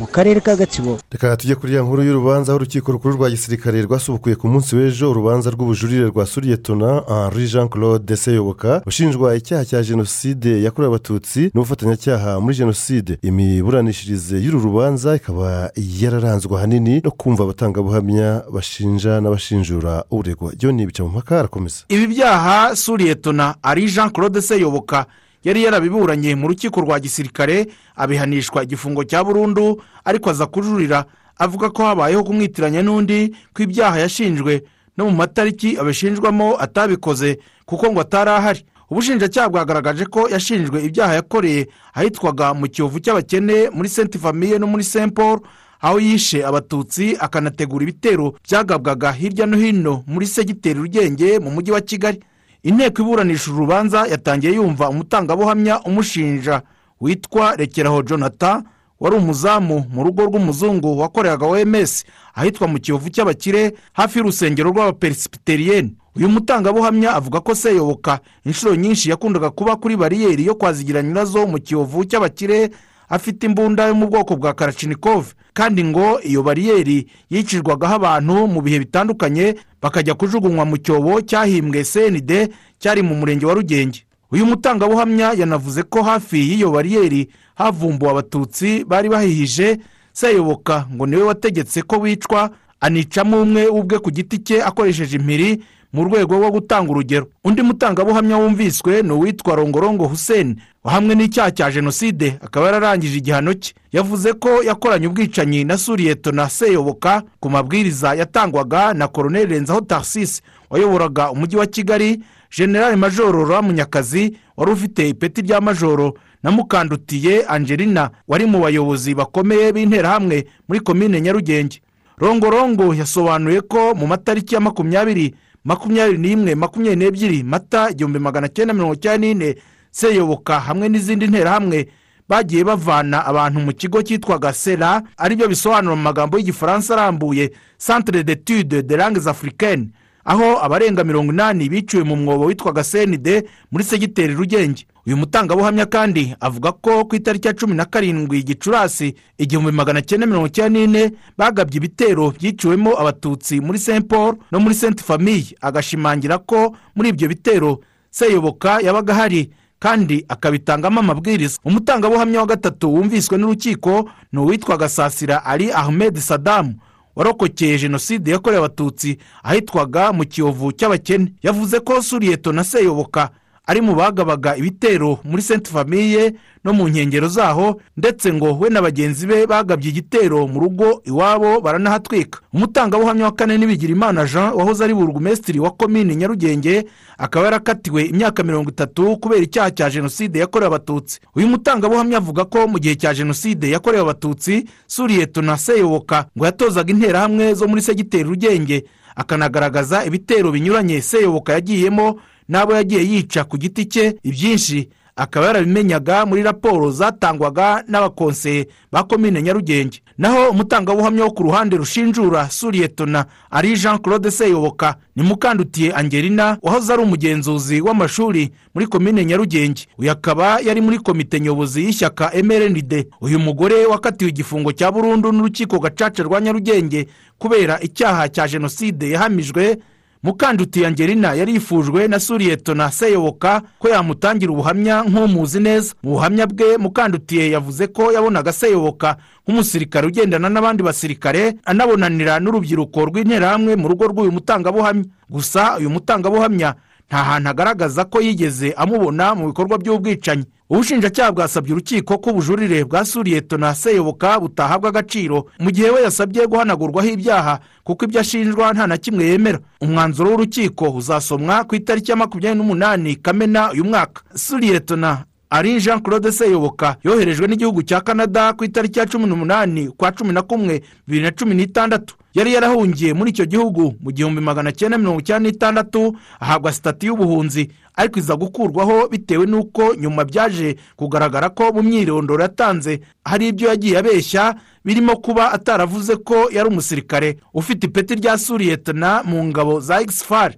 mu karere ka gatsibo. Reka tujye kuri ya nkuru y'urubanza aho urukiko rukuru rwa gisirikare rwasubukuye ku munsi w'ejo urubanza rw'ubujurire rwa suriyetona henri jean claude seyoboka ushinjwa icyaha cya jenoside yakorewe abatutsi n'ubufatanyacyaha muri jenoside. Imiburanishirize y'uru rubanza ikaba yararanzwe ahanini no kumva abatangabuhamya bashinja n'abashinjura uregwa. John bica mu mpaka arakomeza. Ibi byaha suriyetona ari jean claude seyoboka yari yarabiburanye mu rukiko rwa gisirikare abihanishwa igifungo cya burundu ariko aza kujurira avuga ko habayeho kumwitiranya n'undi ko ibyaha yashinjwe no mu matariki abishinjwamo atabikoze kuko ngo atari ahari ubushinjacyaha bwagaragaje ko yashinjwe ibyaha yakoreye ahitwaga mu kiyovu cy'abakene muri senti famiye no muri saint paul aho yishe abatutsi akanategura ibitero byagabwaga hirya no hino muri segiteri rugenge mu mujyi wa kigali. inteko iburanisha urubanza yatangiye yumva umutangabuhamya umushinja witwa rekeraho jonathan wari umuzamu mu rugo rw'umuzungu wakoreraga oms ahitwa mu kiyovu cy'abakire hafi y'urusengero rw'abaperesipiteriyeni. Uyu mutangabuhamya avuga ko seyoboka inshuro nyinshi yakundaga kuba kuri bariyeri yo kwazigirana nyirazo mu kiyovu cy'abakire afite imbunda yo mu bwoko bwa karacinikove kandi ngo iyo bariyeri yicirwagaho abantu mu bihe bitandukanye bakajya kujugunywa mu cyobo cyahimbwe cnd cyari mu murenge wa rugenge. Uyu mutangabuhamya yanavuze ko hafi y'iyo bariyeri havumbuwe abatutsi bari bahihije seyoboka ngo ni we wategetse ko bicwa anicamo umwe ubwe ku giti cye akoresheje impiri mu rwego rwo gutanga urugero. Undi mutangabuhamya wumviswe ni uwitwa rongorongo hussein wahamwe n'icyaha cya jenoside akaba yararangije igihano cye. Yavuze ko yakoranye ubwicanyi na suriyeto na seyoboka ku mabwiriza yatangwaga na koroneli renzaho tarsisi wayoboraga umujyi wa kigali generale majoro ramunyakazi wari ufite ipeti rya majoro na mukandutiye angelina wari mu bayobozi bakomeye b'interahamwe muri komine nyarugenge. Rongorongo yasobanuye ko mu matariki ya makumyabiri makumyabiri n'imwe makumyabiri n'ebyiri mata igihumbi magana cyenda mirongo icyenda n'ine seyoboka hamwe n'izindi nterahamwe bagiye bavana abantu mu kigo cyitwaga sera ari byo bisobanura mu magambo y'igifaransa arambuye centre d'etude de langues africaine aho abarenga mirongo inani biciwe mu mwobo witwaga cnd muri segiteri rugenge uyu mutangabuhamya kandi avuga ko ku itariki ya cumi na karindwi gicurasi igihumbi magana cyenda mirongo icyenda n'ine bagabye ibitero byiciwemo abatutsi muri saint paul no muri saint famille. Agashimangira ko muri ibyo bitero seyoboka yabaga ahari kandi akabitangamo amabwiriza. Umutangabuhamya wa gatatu wumviswe n'urukiko ni uwitwaga sasira ali ahmed sadamu warokokeye jenoside yakorewe abatutsi ahitwaga mu kiyovu cy'abakene. Yavuze ko suriyeto na seyoboka ari mu bagabaga ibitero muri saint famille no mu nkengero zaho ndetse ngo we na bagenzi be bagabye igitero mu rugo iwabo baranahatwika umutangabuhamya wa kane n'ibigira imana jean wahoze ari burugumesitiri wa komini nyarugenge akaba yarakatiwe imyaka mirongo itatu kubera icyaha cya jenoside yakorewe abatutsi. Uyu mutangabuhamya avuga ko mu gihe cya jenoside yakorewe abatutsi suriyeto na seyoboka ngo yatozaga interahamwe zo muri segiteri rugenge. Akanagaragaza ibitero binyuranye seyoboka yagiyemo n'abo yagiye yica ku giti cye ibyinshi akaba yarabimenyaga muri raporo zatangwaga n'abakonseye ba komine nyarugenge. Naho umutangabuhamya wo ku ruhande rushinjura suriyetona ari jean claude seyoboka ni mukandutiye angelina wahoze ari umugenzuzi w'amashuri muri komine nyarugenge. Uyu akaba yari muri komite nyobozi y'ishyaka mrnd uyu mugore wakatiwe igifungo cya burundu n'urukiko gacaca rwa nyarugenge kubera icyaha cya jenoside yahamijwe mukandutiye angelina yari yifujwe na suriyeto na seyoboka ko yamutangira ubuhamya nk'umuzi neza. Mu buhamya bwe mukandutiye yavuze ko yabonaga seyoboka nk'umusirikare ugendana n'abandi basirikare anabonanira n'urubyiruko rw'interahamwe mu rugo rw'uyu mutangabuhamya. Gusa uyu mutangabuhamya nta hantu agaragaza ko yigeze amubona mu bikorwa by'ubwicanyi. Ubushinjacyaha bwasabye urukiko ko ubujurire bwa suriyeto na seyoboka butahabwa agaciro mu gihe we yasabye guhanagurwaho ibyaha kuko ibyo ashinjwa nta na kimwe yemera. Umwanzuro w'urukiko uzasomwa ku itariki ya makumyabiri n'umunani kamena uyu mwaka. Suriyeto na ari jean claude seyoboka yoherejwe n'igihugu cya canada ku itariki ya cumi n'umunani kwa cumi na kumwe bibiri na cumi n'itandatu. Yari yarahungiye muri icyo gihugu mu gihumbi magana cyenda mirongo icyenda n'itandatu ahabwa sitati y'ubuhunzi. Ariko iza gukurwaho bitewe n'uko nyuma byaje kugaragara ko mu myirondoro yatanze hari ibyo yagiye abeshya birimo kuba ataravuze ko yari umusirikare. Ufite ipeti rya suriyetana mu ngabo za egisifari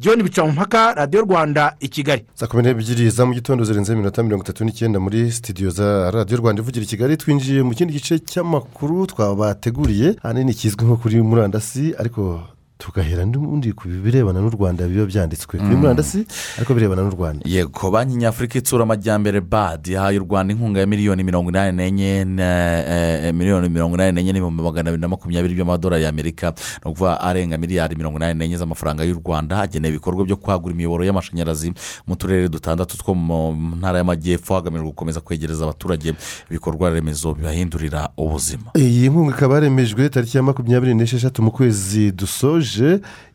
john bicamumpaka radiyo rwanda i kigali. Saa kumi n'ebyiri za mu gitondo zirenze iminota mirongo itatu n'icyenda muri sitidiyo za radiyo rwanda ivugira i kigali. Twinjiye mu kindi gice cy'amakuru twabateguriye ahanini kizwi nko kuri murandasi ariko tugahera n'ubundi ku birebana n'u rwanda biba byanditswe. Kuri murandasi ariko birebana n'u rwanda. Yego banki nyafurika itsura amajyambere badi yahaye u rwanda inkunga ya miliyoni mirongo inani n'enye na- eh, miliyoni mirongo inani n'enye n'ibihumbi magana abiri na makumyabiri by'amadolari y'amerika ni ukuvuga arenga miliyari mirongo inani n'enye z'amafaranga y'u rwanda. Hagenewe ibikorwa byo kwagura imiyoboro y'amashanyarazi mu turere dutandatu two mu ntara y'amajyepfo hagamijwe gukomeza kwegereza abaturage ibikorwa remezo bibahindurira ubuzima. Iyi nkunga ikaba yaremejwe tariki ya makumyabiri n'esheshatu mu kwezi dusoje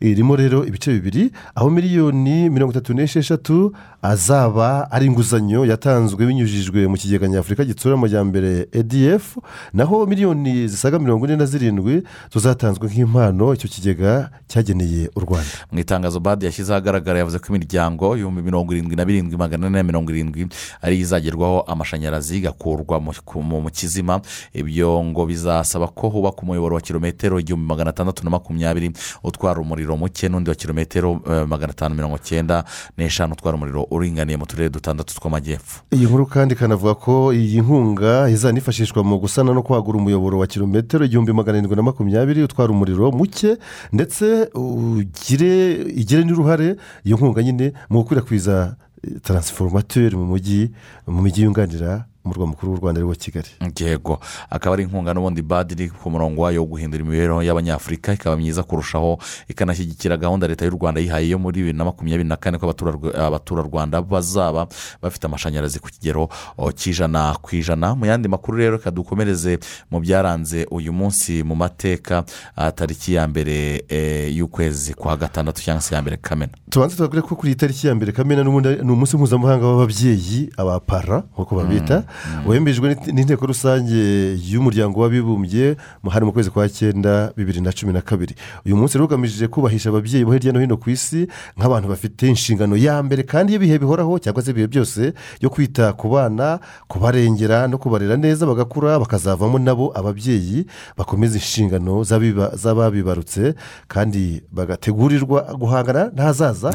irimo rero ibice bibiri. Aho miliyoni mirongo itatu n'esheshatu azaba ari inguzanyo yatanzwe binyujijwe mu kigega nyafurika gitsura amajyambere edf naho miliyoni zisaga mirongo ine na zirindwi tuzatanzwe nk'impano icyo kigega cyageneye u rwanda. Mu itangazo badi yashyize ahagaragara yavuze ko imiryango ibihumbi mirongo irindwi na birindwi magana ane na mirongo irindwi ariyo izagerwaho amashanyarazi igakurwa mu, ku- mu mu kizima. Ibyo ngo bizasaba ko hubakwa umuyoboro wa kilometero igihumbi magana atandatu na makumyabiri utwara umuriro muke n'undi wa kilometero eh, magana atanu mirongo cyenda n'eshanu utwara umuriro uringaniye mu turere dutandatu tw'amajyepfo. Iyi nkuru kandi ikanavuga ko iyi nkunga izanifashishwa mu gusana no kwagura umuyoboro wa kilometero igihumbi magana arindwi na makumyabiri utwara umuriro muke ndetse ugire igire n'uruhare iyo nkunga nyine mu gukwirakwiza taransiforumateri mu mujyi mu mijyi yunganira umurwa mukuru w'u rwanda ari wo kigali. Yego akaba ari inkunga n'ubundi badi iri ku murongo wayo wo guhindura imibereho y'abanyafurika ikaba myiza kurushaho ikanashyigikira gahunda leta y'u rwanda yihaye yo muri bibiri na makumyabiri na kane ko abaturarwa- abaturarwanda bazaba bafite amashanyarazi ku kigero cy'ijana ku ijana. Mu yandi makuru rero reka dukomereze mu byaranze uyu munsi mu mateka tariki ya mbere eh, y'ukwezi kwa gatandatu cyangwa se ya mbere kamena. Tubanze tubabwire ko kuri iyi tariki ya mbere kamena n'ubundi ni umunsi mpuzamahanga w'ababyeyi abapara nk'uko babita wemejwe n'int- n'inteko rusange y'umuryango w'abibumbye hari mu kwezi kwa cyenda bibiri na cumi na kabiri. Uyu munsi rero ugamije kubahisha ababyeyi bo hirya no hino ku isi nk'abantu bafite inshingano ya mbere kandi y'ibihe bihoraho cyangwa se ibihe byose yo kwita ku bana kubarengera no kubarera neza bagakura bakazavamo nabo ababyeyi bakomeza inshingano z'ababibarutse kandi bagategurirwa guhangana n'ahazaza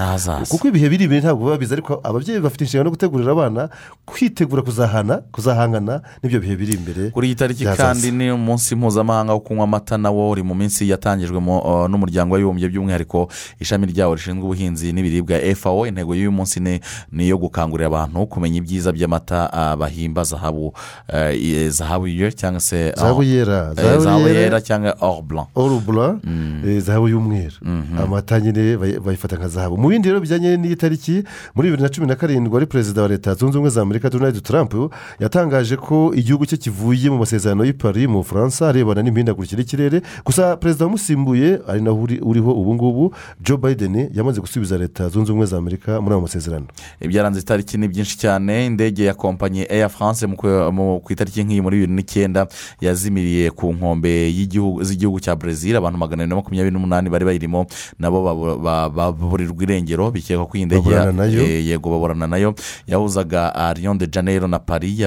kuko ibihe biri imbere ntabwo biba bizi ariko ababyeyi bafite inshingano yo gutegurira abana kwitegura kuzahana kuzahangana n'ibyo bihe biri imbere kuri iyi tariki kandi ni umunsi mpuzamahanga wo kunywa amata nawo uri mu minsi yatangijwe uh, n'umuryango w'abibumbye by'umwihariko ishami ryawo rishinzwe ubuhinzi n'ibiribwa fao intego y'uyu munsi ni iyo gukangurira abantu kumenya ibyiza by'amata uh, bahimba zahabu uh, i- zahabu yo cyangwa se zahabu yera. eh, zahabu yera. cyangwa or blanc. Orubura zahabu y'umweru. Amata nyine bayi- bayifata nka zahabu. Mu bindi rero bijyanye n'iyi tariki muri bibiri na cumi na karindwi wari perezida wa leta zunze ubumwe za amerika donald trump yatangaje ko igihugu cye kivuye mu masezerano y'i Paris mu bufaransa arebana n'imihindagurikire y'ikirere gusa perezida wamusimbuye ari nawe uri- uriho ubu ngubu joe biden yamaze gusubiza leta zunze ubumwe za amerika muri ayo masezerano. Ibyaranze itariki ni byinshi cyane indege ya kompanyi Air France ku itariki nk'iyi muri bibiri n'icyenda yazimiriye ku nkombe z'igihugu cya brezil abantu magana abiri na makumyabiri n'umunani bari bayirimo nabo babu- ba- baburirwa irengero bikekwa ko iyi ndege eh, yego baburana na yo. Yahuzaga ah, Lyon de Janeiro na paris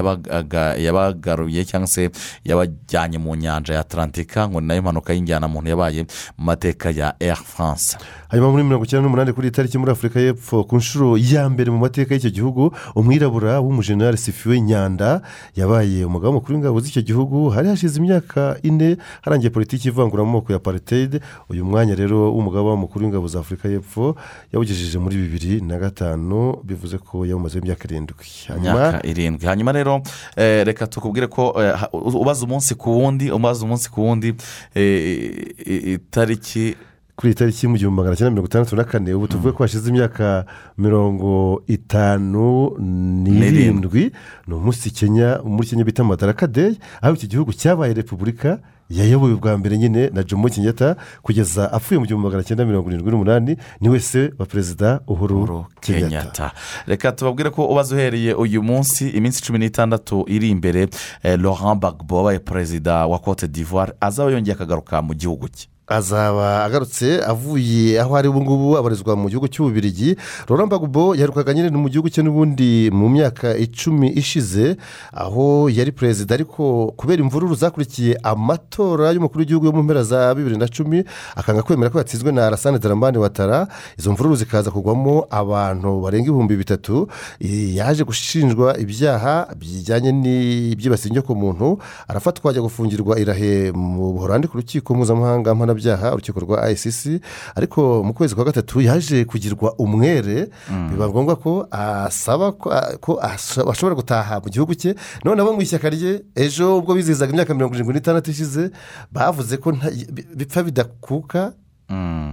yabagaruye cyangwa se yabajyanye mu nyanja ya atlantika ngo na yo mpanuka y'injyanamuntu yabaye mu mateka ya Air France. Hanyuma muri mirongo icyenda n'umunani kuri iyi tariki muri afurika y'epfo ku nshuro ya mbere mu mateka y'icyo gihugu umwirabura w'umujenerali sifiwe nyanda yabaye umugabo mukuru w'ingabo z'icyo gihugu. Hari hashize imyaka ine harangiye politiki ivangura amoko ya pariteyide uyu mwanya rero w'umugabo mukuru w'ingabo za afurika y'epfo yawugejeje muri bibiri na gatanu bivuze ko yawumazeho imyaka irindwi. Hanyuma irindwi. Hanyuma rero eh, reka tukubwire ko eh, ubaza umunsi ku wundi ubaza umunsi ku wundi eh, itariki kuri iyi tariki mu gihumbi magana cyenda mirongo itandatu na kane ubu tuvuge ko hashize imyaka mirongo itanu n'irindwi. ni umunsi kenya muri kenya bita madaraka deyi aho iki gihugu cyabaye repubulika yayobowe bwa mbere nyine na jomo kenyatta kugeza apfuye mu gihumbi magana cyenda mirongo irindwi n'umunani ni wese wa perezida uhuru kenyatta. Reka tubabwire ko ubaze uhereye uyu munsi iminsi cumi n'itandatu iri imbere. Eh, laurent gbagbo wabaye perezida wa cote d'ivoire azaba yongeye akagaruka mu gihugu cye. Azaba agarutse avuye aho ari ubu ngubu abarizwa mu gihugu cy'ububirigi. Laurent Gbagbo yaherukaga nyine mu gihugu cye n'ubundi mu myaka icumi ishize aho yari perezida. Ariko kubera imvururu zakurikiye amatora y'umukuru w'igihugu yo mu mpera za bibiri na cumi akanga kwemera ko yatsinzwe na arasane daramani watara izo mvururu zikaza kugwamo abantu barenga ibihumbi bitatu. Yaje gushinjwa ibyaha bijyanye n'ibyibasiye inyokomuntu arafatwa ajya gufungirwa irahe mu buhorandi ku rukiko mpuzamahanga mpanabyaha urukiko rwa icc ariko mu kwezi kwa gatatu yaje kugirwa umwere. Biba ngombwa ko asaba ko ashobora gutaha mu gihugu cye. None abo mu ishyaka rye ejo ubwo bizihizaga imyaka mirongo irindwi n'itandatu ishize bavuze ko bipfa bidakuka.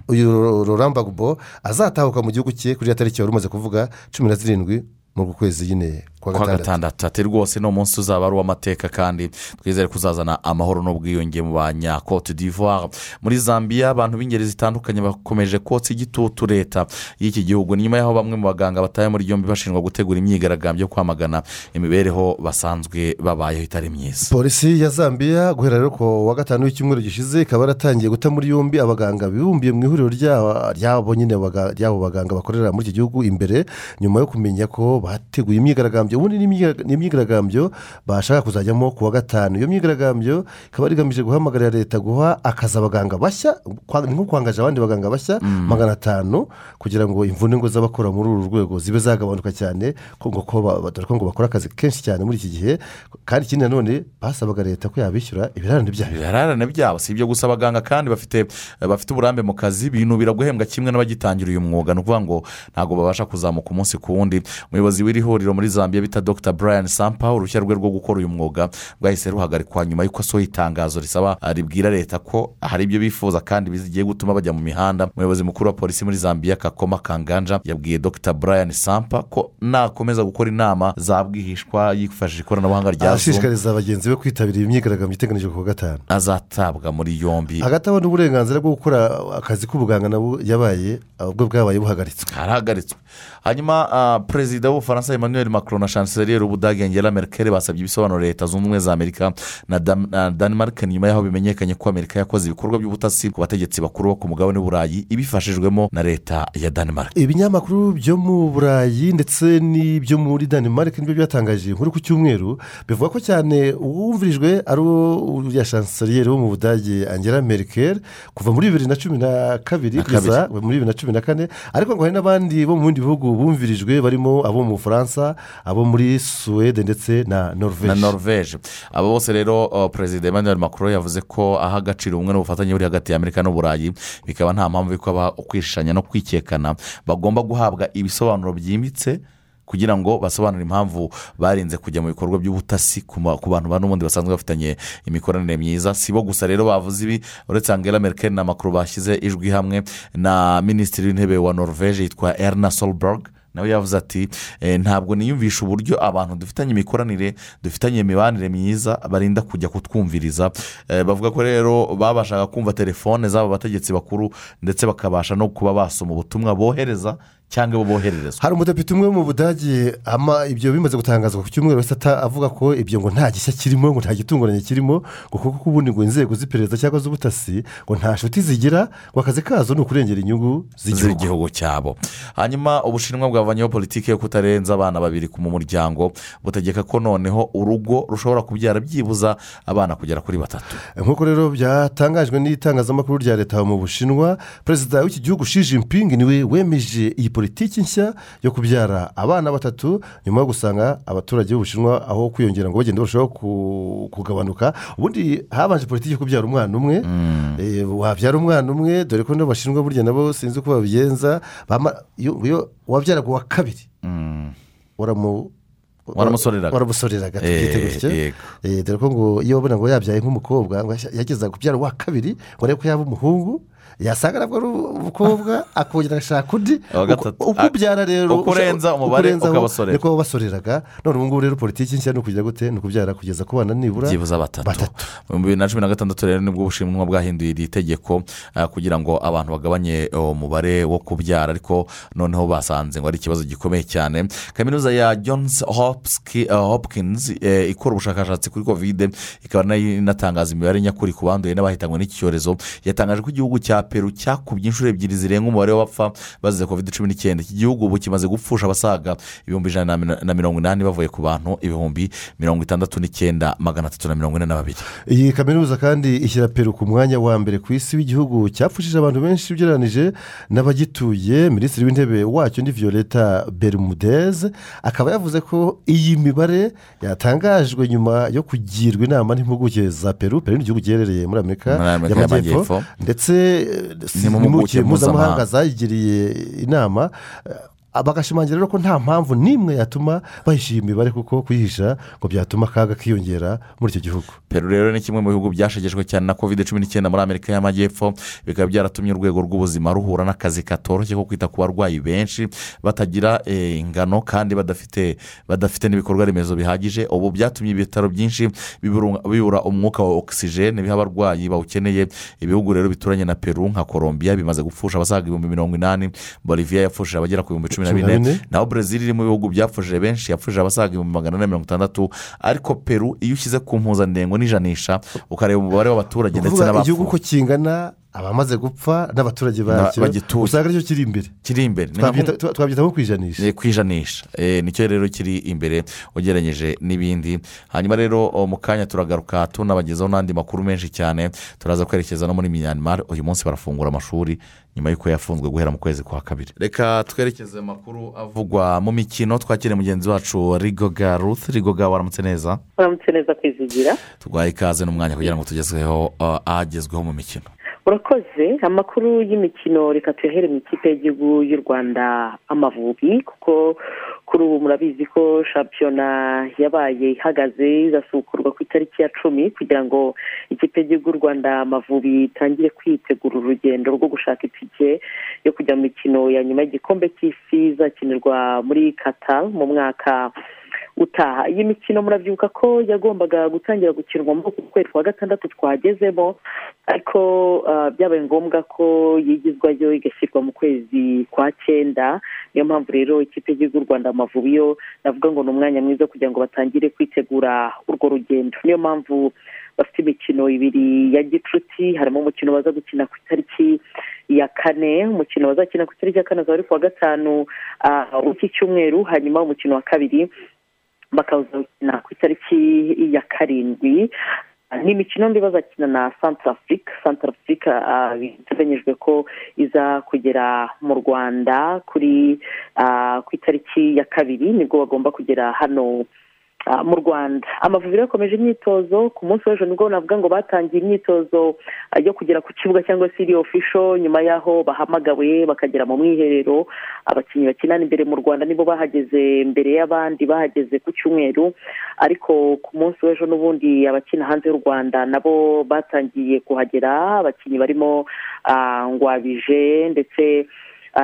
Uyu Laurent Gbagbo azatahuka mu gihugu cye kuri ya tariki wari umaze kuvuga cumi na zirindwi mu kwezi nyine kwa gatandatu. ati rwose ni umunsi uzaba ari uw'amateka kandi twizere kuzazana amahoro n'ubwiyunge mu banya cote d'ivoire. Muri zambia abantu b'ingeri zitandukanye bakomeje kotsa igitutu leta y'iki gihugu. Ni nyuma y'aho bamwe mu baganga bataye muri yombi bashinjwa gutegura imyigaragambyo yo kwamagana imibereho basanzwe babayeho itari myiza. Polisi ya zambia guhera rero ku wa gatanu w'icyumweru gishize ikaba yaratangiye guta muri yombi abaganga bibumbiye mu ihuriro ryabo nyine ry'abo baganga bakorera muri iki gihugu imbere nyuma yo kumenya ko bateguye imyigaragambyo ubundi ni imyiga- ni imyigaragambyo bashaka kuzajyamo ku wa gatanu. Iyo myigaragambyo ikaba igamije guhamagarira leta guha akazi abaganga bashya ni nko kwangaje abandi baganga bashya magana atanu kugira ngo imvune ngo z'abakora muri uru rwego zibe zagabanuka cyane dore ko ngo bakora akazi kenshi cyane muri iki gihe kandi ikindi nanone basabaga leta ko yabishyura ibirarane byabo. Ibirarane byabo si ibyo gusa abaganga kandi bafite bafite uburambe mu kazi binubira guhembwa kimwe n'abagitangira uyu mwuga. Ni ukuvuga ngo ntabwo babasha kuzamuka umunsi ku wundi. Umuyobozi w'iri huriro muri zambia bita dr. Brian sampa uruhushya rwe rwo gukora uyu mwuga rwahise ruhagarikwa nyuma y'uko asohoye itangazo risaba ribwira leta ko hari ibyo bifuza kandi bigiye gutuma bajya mu mihanda. Umuyobozi mukuru wa polisi muri zambia kakoma kanganja yabwiye dr. Brian sampa ko nakomeza gukora inama za bwihishwa yifashishije ikoranabuhanga rya ashishikariza bagenzi be kwitabira iyi myigaragambyo iteganyijwe ku wa gatanu. Azatabwa muri yombi. Hagati aho n'uburenganzira bwo gukora akazi k'ubuganga nabo yabaye ubwo bwabaye buhagaritswe. Harahagaritswe hanyuma ah, perezida w'ubufaransa emmanuel macron na chancellier w'ubudage angela merkel basabye ibisobanuro leta zunze ubumwe za amerika na denmark nyuma y'aho bimenyekanye ko amerika yakoze ibikorwa by'ubutasi ku bategetsi bakuru bo ku mugabane w'uburayi ibifashijwemo na leta ya denmark ibinyamakuru byo mu burayi ndetse n'ibyo muri denmark ni byo byatangaje inkuru ku cyumweru bivuga ko cyane uwumvirijwe ari uriya chancellier wo mu budage angela merkel kuva muri bibiri na cumi na kabiri. kugeza muri bibiri na cumi na kane ariko ngo hari n'abandi bo mu bindi bihugu bumvirijwe barimo abo mu bufaransa abo muri suwede ndetse na norvege aba bose rero uh, perezida emmanuel macron yavuze ko aha agaciro ubumwe n'ubufatanye buri hagati ya amerika n'uburayi bikaba nta mpamvu yo kuba kwishanya no kwikekana. Bagomba guhabwa ibisobanuro byimbitse kugira ngo basobanure impamvu barinze kujya mu bikorwa by'ubutasi ku bantu n'ubundi basanzwe bafitanye imikoranire myiza. Si bo gusa rero bavuze ibi uretse angela merkel na macron bashyize ijwi hamwe na minisitiri w'intebe wa norvege yitwa erna solberg. Nawe yavuze ati "Eh, ntabwo niyumvisha uburyo abantu dufitanye imikoranire dufitanye imibanire myiza barinda kujya kutwumviriza. Eh, bavuga ko rero babashaga kumva telefone z'aba bategetsi bakuru ndetse bakabasha no kuba basoma ubutumwa bohereza cyangwa bo bohererezwa. Hari umudepite umwe mu budage ibyo bimaze gutangazwa ku cyumweru wese avuga ko ibyo ngo nta gishya kirimo ngo nta gitunguranye kirimo ngo kuko ubundi ngo inzego z'iperereza cyangwa z'ubutasi ngo nta nshuti zigira ngo akazi kazo ni ukurengera inyungu z'igihugu. Cyabo. Hanyuma ubushinwa bwavanyeho politiki yo kutarenza abana babiri mu muryango butegeka ko noneho urugo rushobora kubyara byibuza abana kugera kuri batatu. Nk'uko rero byatangajwe n'itangazamakuru rya leta mu bushinwa perezida w'iki gihugu Xi Jinping ni we wemeje iyi politiki nshya yo kubyara abana batatu nyuma yo gusanga abaturage b'ubushinwa aho kwiyongera ngo bagende barushaho ku- kugabanuka. Ubundi habanje politiki yo kubyara umwana umwe Eh, wabyara umwana umwe dore ko n'abashinwa burya nabo sinzi uko babigenza. Wabyaraga uwa kabiri waramu Waramusoreraga. waramusoreraga tubyite gutyo yego. Eh, dore ko ngo iyo wabona ngo yabyaye nk'umukobwa ngo yageza kubyara uwa kabiri ngo arebe ko yaba umuhungu yasanga nabwo ari umukobwa akongera agashaka undi. Uko- ubyara rero Uko urenza umubare ukabasorera. niko babasoreraga none ubu ngubu rero politiki nshya ni ukugira gute? Ni ukubyara kugeza ku bana nibura byibuze batatu. Mu bibiri na cumi na gatandatu rero ni bwo ubushinwa bwahinduye iri tegeko kugira ngo abantu bagabanye uwo mubare wo kubyara. Ariko noneho basanze ngo ari ikibazo gikomeye cyane. Kaminuza ya johns hopkins eh, ikora ubushakashatsi kuri kovide ikaba inatangaza imibare nyakuri ku banduye n'abahitanywe n'iki cyorezo yatangaje ko igihugu cya peru cyakubye inshuro ebyiri zirenga umubare w'abapfa bazize kovide cumi n'icyenda. Iki gihugu ubu kimaze gupfusha abasaga ibihumbi ijana na mi- na mirongo inani bavuye ku bantu ibihumbi mirongo itandatu n'icyenda magana atatu na mirongo ine na babiri. Iyi kaminuza kandi ishyira peru ku mwanya wa mbere ku isi w'igihugu. Cyapfushije abantu benshi ugereranyije n'abagituye. Minisitiri w'intebe wacyo ni violeta bermudez akaba yavuze ko iyi mibare yatangajwe nyuma yo kugirwa inama n'impuguke za peru. Peru ni igihugu giherereye muri amerika y'amajyepfo. Ndetse impuguke mpuzamahanga zayigiriye inama bagashimangira rero ko nta mpamvu n'imwe yatuma bahisha iyi mibare kuko kuyihisha ngo byatuma akaga kiyongera muri icyo gihugu. Peru rero ni kimwe mu bihugu byashegeshwe cyane na kovide cumi n'icyenda muri amerika y'amajyepfo. Bikaba byaratumye urwego rw'ubuzima ruhura n'akazi katoroshye ko kwita ku barwayi benshi batagira eh, ingano kandi badafite badafite n'ibikorwa remezo bihagije. Ubu byatumye ibitaro byinshi bibura umwuka wa ogisijene biha abarwayi bawukeneye. Ibihugu rero bituranye na peru nka colombia bimaze gupfusha abasaga ibihumbi mirongo inani. Boliviya yapfushije abagera ku bihumbi cumi na bine. Naho brezil iri mu bihugu byapfushije benshi yapfushije abasaga ibihumbi magana ane mirongo itandatu ariko peru iyo ushyize ku mpuzandengo n'ijanisha ukareba umubare w'abaturage ndetse kuvuga igihugu uko kingana abamaze gupfa n'abaturage bacyo bagituye. usanga ari cyo kiri imbere. Kiri imbere. Twabyita- nko- twa- twabyita nko ku ijanisha Eh, ni cyo rero kiri imbere ugereranyije n'ibindi. Hanyuma rero oh, mu kanya turagaruka tunabagezaho n'andi makuru menshi cyane turaza kwerekeza no muri myanmar. Uyu munsi barafungura amashuri nyuma y'uko yafunzwe guhera mu kwezi kwa kabiri. Reka twerekeze amakuru avugwa mu mikino. Twakire mugenzi wacu rigoga ruth. Rigoga waramutse neza? Uramutse neza kwizigira. Turwaye ikaze n'umwanya kugira ngo tugezweho uh, ahagezweho mu mikino. Urakoze amakuru y'imikino reka tuyahere mu ikipe y'igihugu y'u rwanda amavubi kuko kuri ubu murabizi ko shampiyona yabaye ihagaze igasukurwa ku itariki ya cumi kugira ngo ikipe y'igihugu y'u rwanda amavubi itangire kwitegura urugendo rwo gushaka itike yo kujya mu mikino ya nyuma y'igikombe cy'isi izakinirwa muri qatar mu mwaka utaha iyi mikino murabyibuka ko yagombaga gutangira gukinwa muri uku kwezi kwa gatandatu twagezemo ariko ah, byabaye ngombwa ko yigizwayo igashyirwa mu kwezi kwa cyenda. Niyo mpamvu rero ikipe y'igihugu y'u rwanda amavubi yo navuga ngo ni umwanya mwiza kugira ngo batangire kwitegura urwo rugendo. Niyo mpamvu bafite imikino ibiri ya gicuti harimo umukino baza gukina ku itariki ya kane. Umukino bazakina ku itariki ya kane akaba ari ku wa gatanu ah, w'iki cyumweru hanyuma umukino wa kabiri bakawukina ku itariki ya karindwi. Ni imikino mbi bazakina na santara afurika santara afurika biteganyijwe ko iza kugera mu rwanda kuri ah, ku itariki ya kabiri ni bwo bagomba kugera hano ah, mu rwanda. Amavubi yakomeje imyitozo ku munsi w'ejo ni bwo navuga ngo batangiye imyitozo yo kugera ku kibuga cyangwa se iri ofisho nyuma y'aho bahamagawe bakagera mu mwiherero abakinnyi bakinana imbere mu rwanda nibo bahageze mbere y'abandi bahageze ku cyumweru. Ariko ku munsi w'ejo n'ubundi abakina hanze y'u rwanda nabo batangiye kuhagera abakinnyi barimo ngwabije ndetse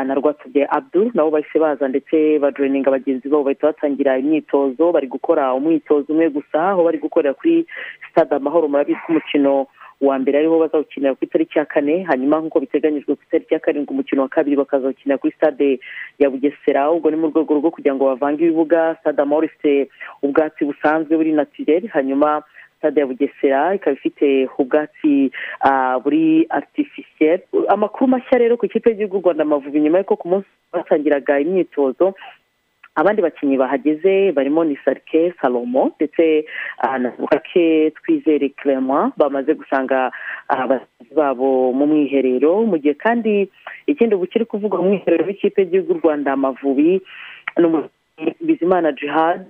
na rwatubye abdul nabo bahise baza ndetse bajoyininga bagenzi babo bahita batangira imyitozo bari gukora umwitozo umwe gusa aho bari gukorera kuri stade amahoro murabizi ko umukino wa mbere ariho bazawukinira ku itariki ya kane hanyuma nk'uko biteganyijwe ku itariki ya karindwi umukino wa kabiri bakazawukinira kuri stade ya bugesera. Ubwo ni mu rwego rwo kugira ngo bavange ibibuga stade amahoro ifite ubwatsi busanzwe buri natirere hanyuma stade ya bugesera ikaba ifite ubwatsi ah, buri artificiel amakuru mashya rero ku ikipe y'igihugu rwanda amavubi nyuma y'uko ku munsi batangiraga imyitozo abandi bakinnyi bahageze barimo ni sarike salomo ndetse ah, na bukake twizere clement bamaze gusanga ah, bagenzi babo mu mwiherero mu gihe kandi ikindi ubu kiri kuvuga mu mwiherero w'ikipe y'igihugu rwanda amavubi bizimana jihad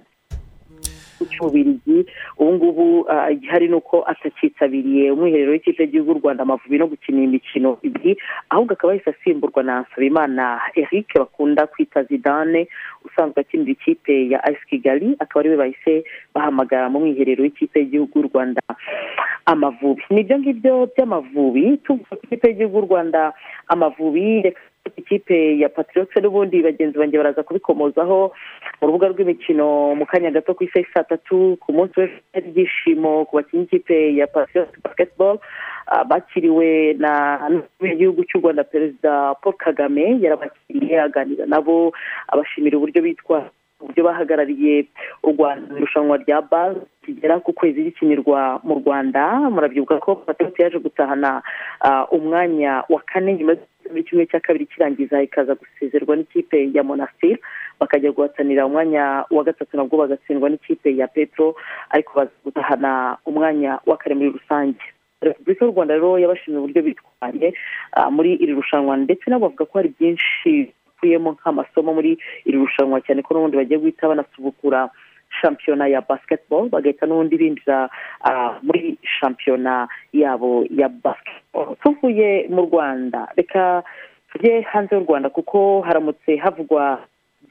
cy'ububirigi ubu ngubu igihari ni uko atakitabiriye umwiherero w'ikipe y'igihugu rwanda amavubi no gukina imikino ibiri ahubwo akaba yahise asimburwa na nsabimana eric bakunda kwita zidane usanzwe akinira ikipe ya ayisi kigali akaba ari we bahise bahamagara mu mwiherero w'ikipe y'igihugu rwanda amavubi. Nibyo ngibyo by'amavubi tuvuga ku ikipe y'igihugu rwanda amavubi reka ikipe ya patriotse n'ubundi bagenzi banjye baraza kubikomozaho mu rubuga rw'imikino mu kanya gato ku isaha saa tatu ku munsi w'ejo ibyishimo ku bakinnyi ikipe ya patriotse basketball Ah, bakiriwe na n'igihugu cy'u rwanda perezida paul kagame yarabakiriye aganira nabo abashimira uburyo bitwara uburyo bahagarariye u rwanda mu irushanwa rya bal kigera ku kwezi gikinirwa mu rwanda murabyibuka ko patrioti yaje gutahana ah, umwanya wa kane nyuma yo kimwe cya kabiri kirangiza ikaza gusezerwa n'ikipe ya monastir bakajya guhatanira umwanya wa gatatu nabwo bagatsindwa n'ikipe ya petro ariko baza gutahana umwanya wa kane muri rusange. Repubulika y'u rwanda rero yabashimiye uburyo bitwaye ah, muri iri rushanwa ndetse nabo bavuga ko hari byinshi bikuyemo nk'amasomo muri iri rushanwa cyane ko n'ubundi bagiye guhita banasubukura. Shampiyona ya basketball bagahita n'ubundi binjira ah, muri shampiyona yabo ya basketball. Tuvuye mu rwanda. Reka tujye hanze y'u rwanda kuko haramutse havugwa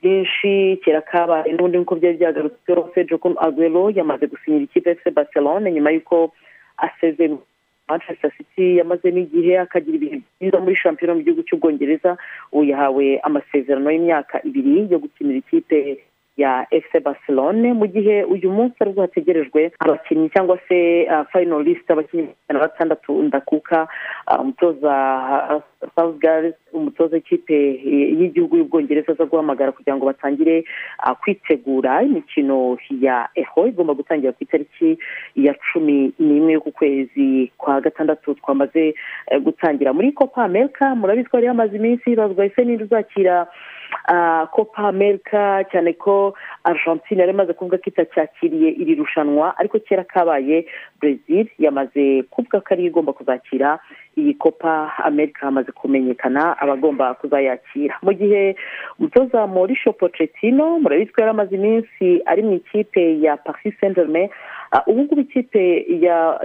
byinshi. Kera kabaye n'ubundi nk'uko byari byagarutse rose jokun aguero yamaze gusinyira ikipe fc barcelone nyuma y'uko asezeye manchester city yamazemo igihe akagira ibihe byiza muri shampiyona mu gihugu cy'ubwongereza ubu yahawe amasezerano y'imyaka ibiri yo gukinira ikipe ya fc barcelone mu gihe uyu munsi ari bwo hategerejwe abakinnyi cyangwa se final list abakinnyi batandatu ndakuka ah, umutoza Southgate umutoza w'ikipe y'igihugu y'ubwongereza aza guhamagara kugira ngo batangire ah, kwitegura imikino ya eho igomba gutangira ku itariki ya cumi n'imwe y'uku kwezi kwa gatandatu. Twamaze eh, gutangira muri copa america murabizi ko hari hamaze iminsi hibazwa ese ninde uzakira ah, copa america cyane ko argentine yari imaze kuvuga ko itacyakiriye iri rushanwa ariko kera kabaye brezil yamaze kuvuga ko ariyo igomba kuzakira iyi copa america hamaze kumenyekana abagomba kuzayakira. Mu gihe umutoza mauricio pochettino murabizi ko yari amaze iminsi ari mu ikipe ya paris saint germain Ah, ubu ngubu ikipe ya-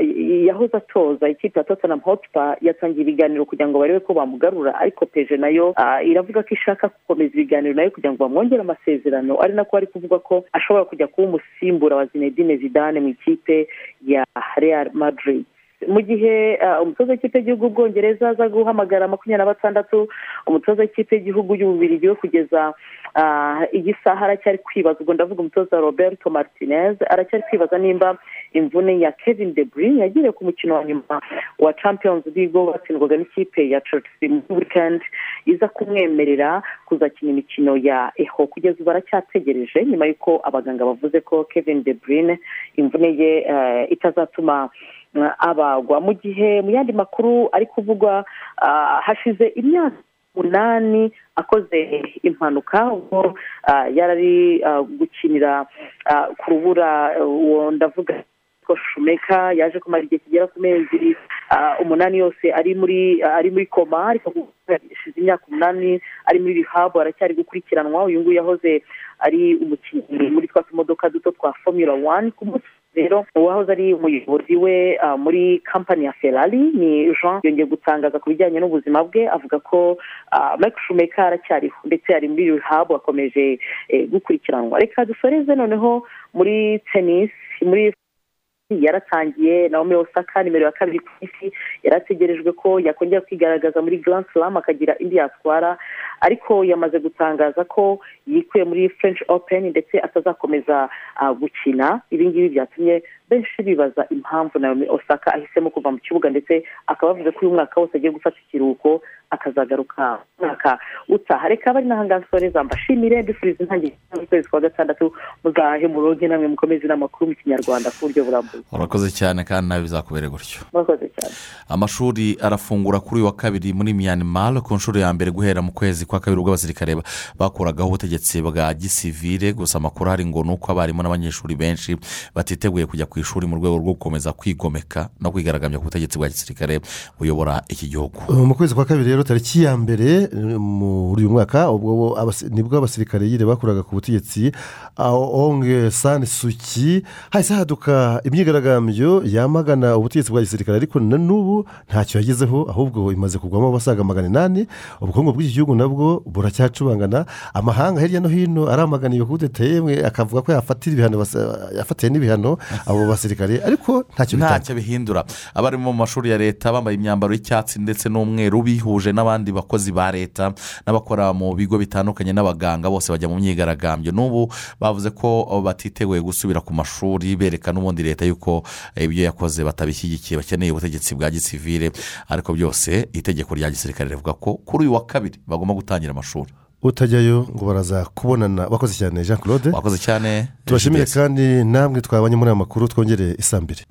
yahoze atoza ikipe ya tottenham hotspur yatangiye ibiganiro kugira ngo barebe ko bamugarura ariko peje na yo ah, iravuga ko ishaka gukomeza ibiganiro na yo kugira ngo bamwongere amasezerano. Ari nako ari kuvuga ko ashobora kujya kuba umusimbura wa zinedine zidane mu ikipe ya real madrid. Mu gihe ah, umutoza w'ikipe y'igihugu y'ubwongereza aza guhamagara makumyabiri na batandatu umutoza w'ikipe y'igihugu y'ububirigi we kugeza ah, iyi saha aracyari kwibaza. Ubwo ndavuga umutoza roberto martinez aracyari kwibaza nimba imvune ya kevin de bruyne yagiriye ku mukino wa nyuma wa champions league wo batsindwaga n'ikipe ya chelsea muri weekend iza kumwemerera kuzakina imikino ya eho. Kugeza ubu aracyategereje nyuma y'uko abaganga bavuze ko kevin de bruyne imvune ye eh, itazatuma abagwa mu gihe mu yandi makuru ari kuvugwa ah, hashize imyaka umunani akoze impanuka ubwo ah, yari ari ah, gukinira ku rubura uwo ndavuga ko shumeka yaje kumara igihe kigera ku mezi umunani yose ari muri ari muri koma ariko hashize imyaka umunani ari muri rihabu aracyari gukurikiranwa. Uyu nguyu yahoze ari umukinnyi muri twa tumodoka duto twa formula one ku munsi rero uwahoze ari umuyobozi we ah, muri kampani ya ferrari ni jean yongeye gutangaza ku bijyanye n'ubuzima bwe avuga ko ah, Michael Schumacher aracyariho ndetse ari muri rehab akomeje eh, gukurikiranwa. Reka dusoreze noneho muri tennis muri yaratangiye naomi osaka nimero ya kabiri ku isi. Yarategerejwe ko yakongera kwigaragaza muri grand slam akagira indi yatwara. Ariko yamaze gutangaza ko yikuye muri french open ndetse atazakomeza ah, gukina. Ibi ngibi byatumye benshi bibaza impamvu naomi osaka ahisemo kuva mu kibuga ndetse akaba avuze ko uyu mwaka wose agiye gufata ikiruhuko akazagaruka umwaka utaha reka bari n'ahangaha nsoreza mbashimire mbifuriza intangiriro z'ukwezi kwa gatandatu muzahe muronke namwe mukomeze n'amakuru mu kinyarwanda ku buryo burambuye urakoze cyane kandi nawe bizakubere gutyo murakoze cyane amashuri arafungura kuri uyu wa kabiri muri myanmar ku nshuro ya mbere guhera mu kwezi kwa kabiri ubwo abasirikare bakuragaho ubutegetsi bwa gisivire gusa amakuru ahari ngo ni uko abarimu n'abanyeshuri benshi batiteguye kujya ku ishuri mu rwego rwo gukomeza kwigomeka no kwigaragambya ku butegetsi bwa gisirikare buyobora iki gihugu. Mu kwezi kwa kabiri rero tariki ya mbere eh, muri uyu mwaka ubwo ni bwo abasirikare nyine bakuraga ku butegetsi onge sani suki hahise haduka imyigaragambyo yamagana ubutegetsi bwa gisirikare ariko na n'ubu ntacyo yagezeho ahubwo imaze kugwamo abasaga magana inani. Ubukungu bw'iki gihugu nabwo buracyacubangana amahanga hirya no hino aramagana iyo kudeta yemwe akavuga ko yafatira ibihano yafatiye n'ibihano abo basirikare ariko ntacyo ntacyo bihindura. Abari mu mashuri ya leta bambaye imyambaro y'icyatsi ndetse n'umweru bihuje n'abandi bakozi ba leta n'abakora mu bigo bitandukanye n'abaganga bose bajya mu myigaragambyo. N'ubu bavuze ko batiteguye gusubira ku mashuri bereka n'ubundi leta yuko eh, ibyo yakoze batabishyigikiye bakeneye ubutegetsi bwa gisivire ariko byose itegeko rya gisirikare rivuga ko kuri uyu wa kabiri bagomba gutangira amashuri. utajyayo ngo baraza kubonana. Wakoze cyane jean claude wakoze cyane. Tubashimire kandi namwe twabanye muri aya makuru twongereye isambere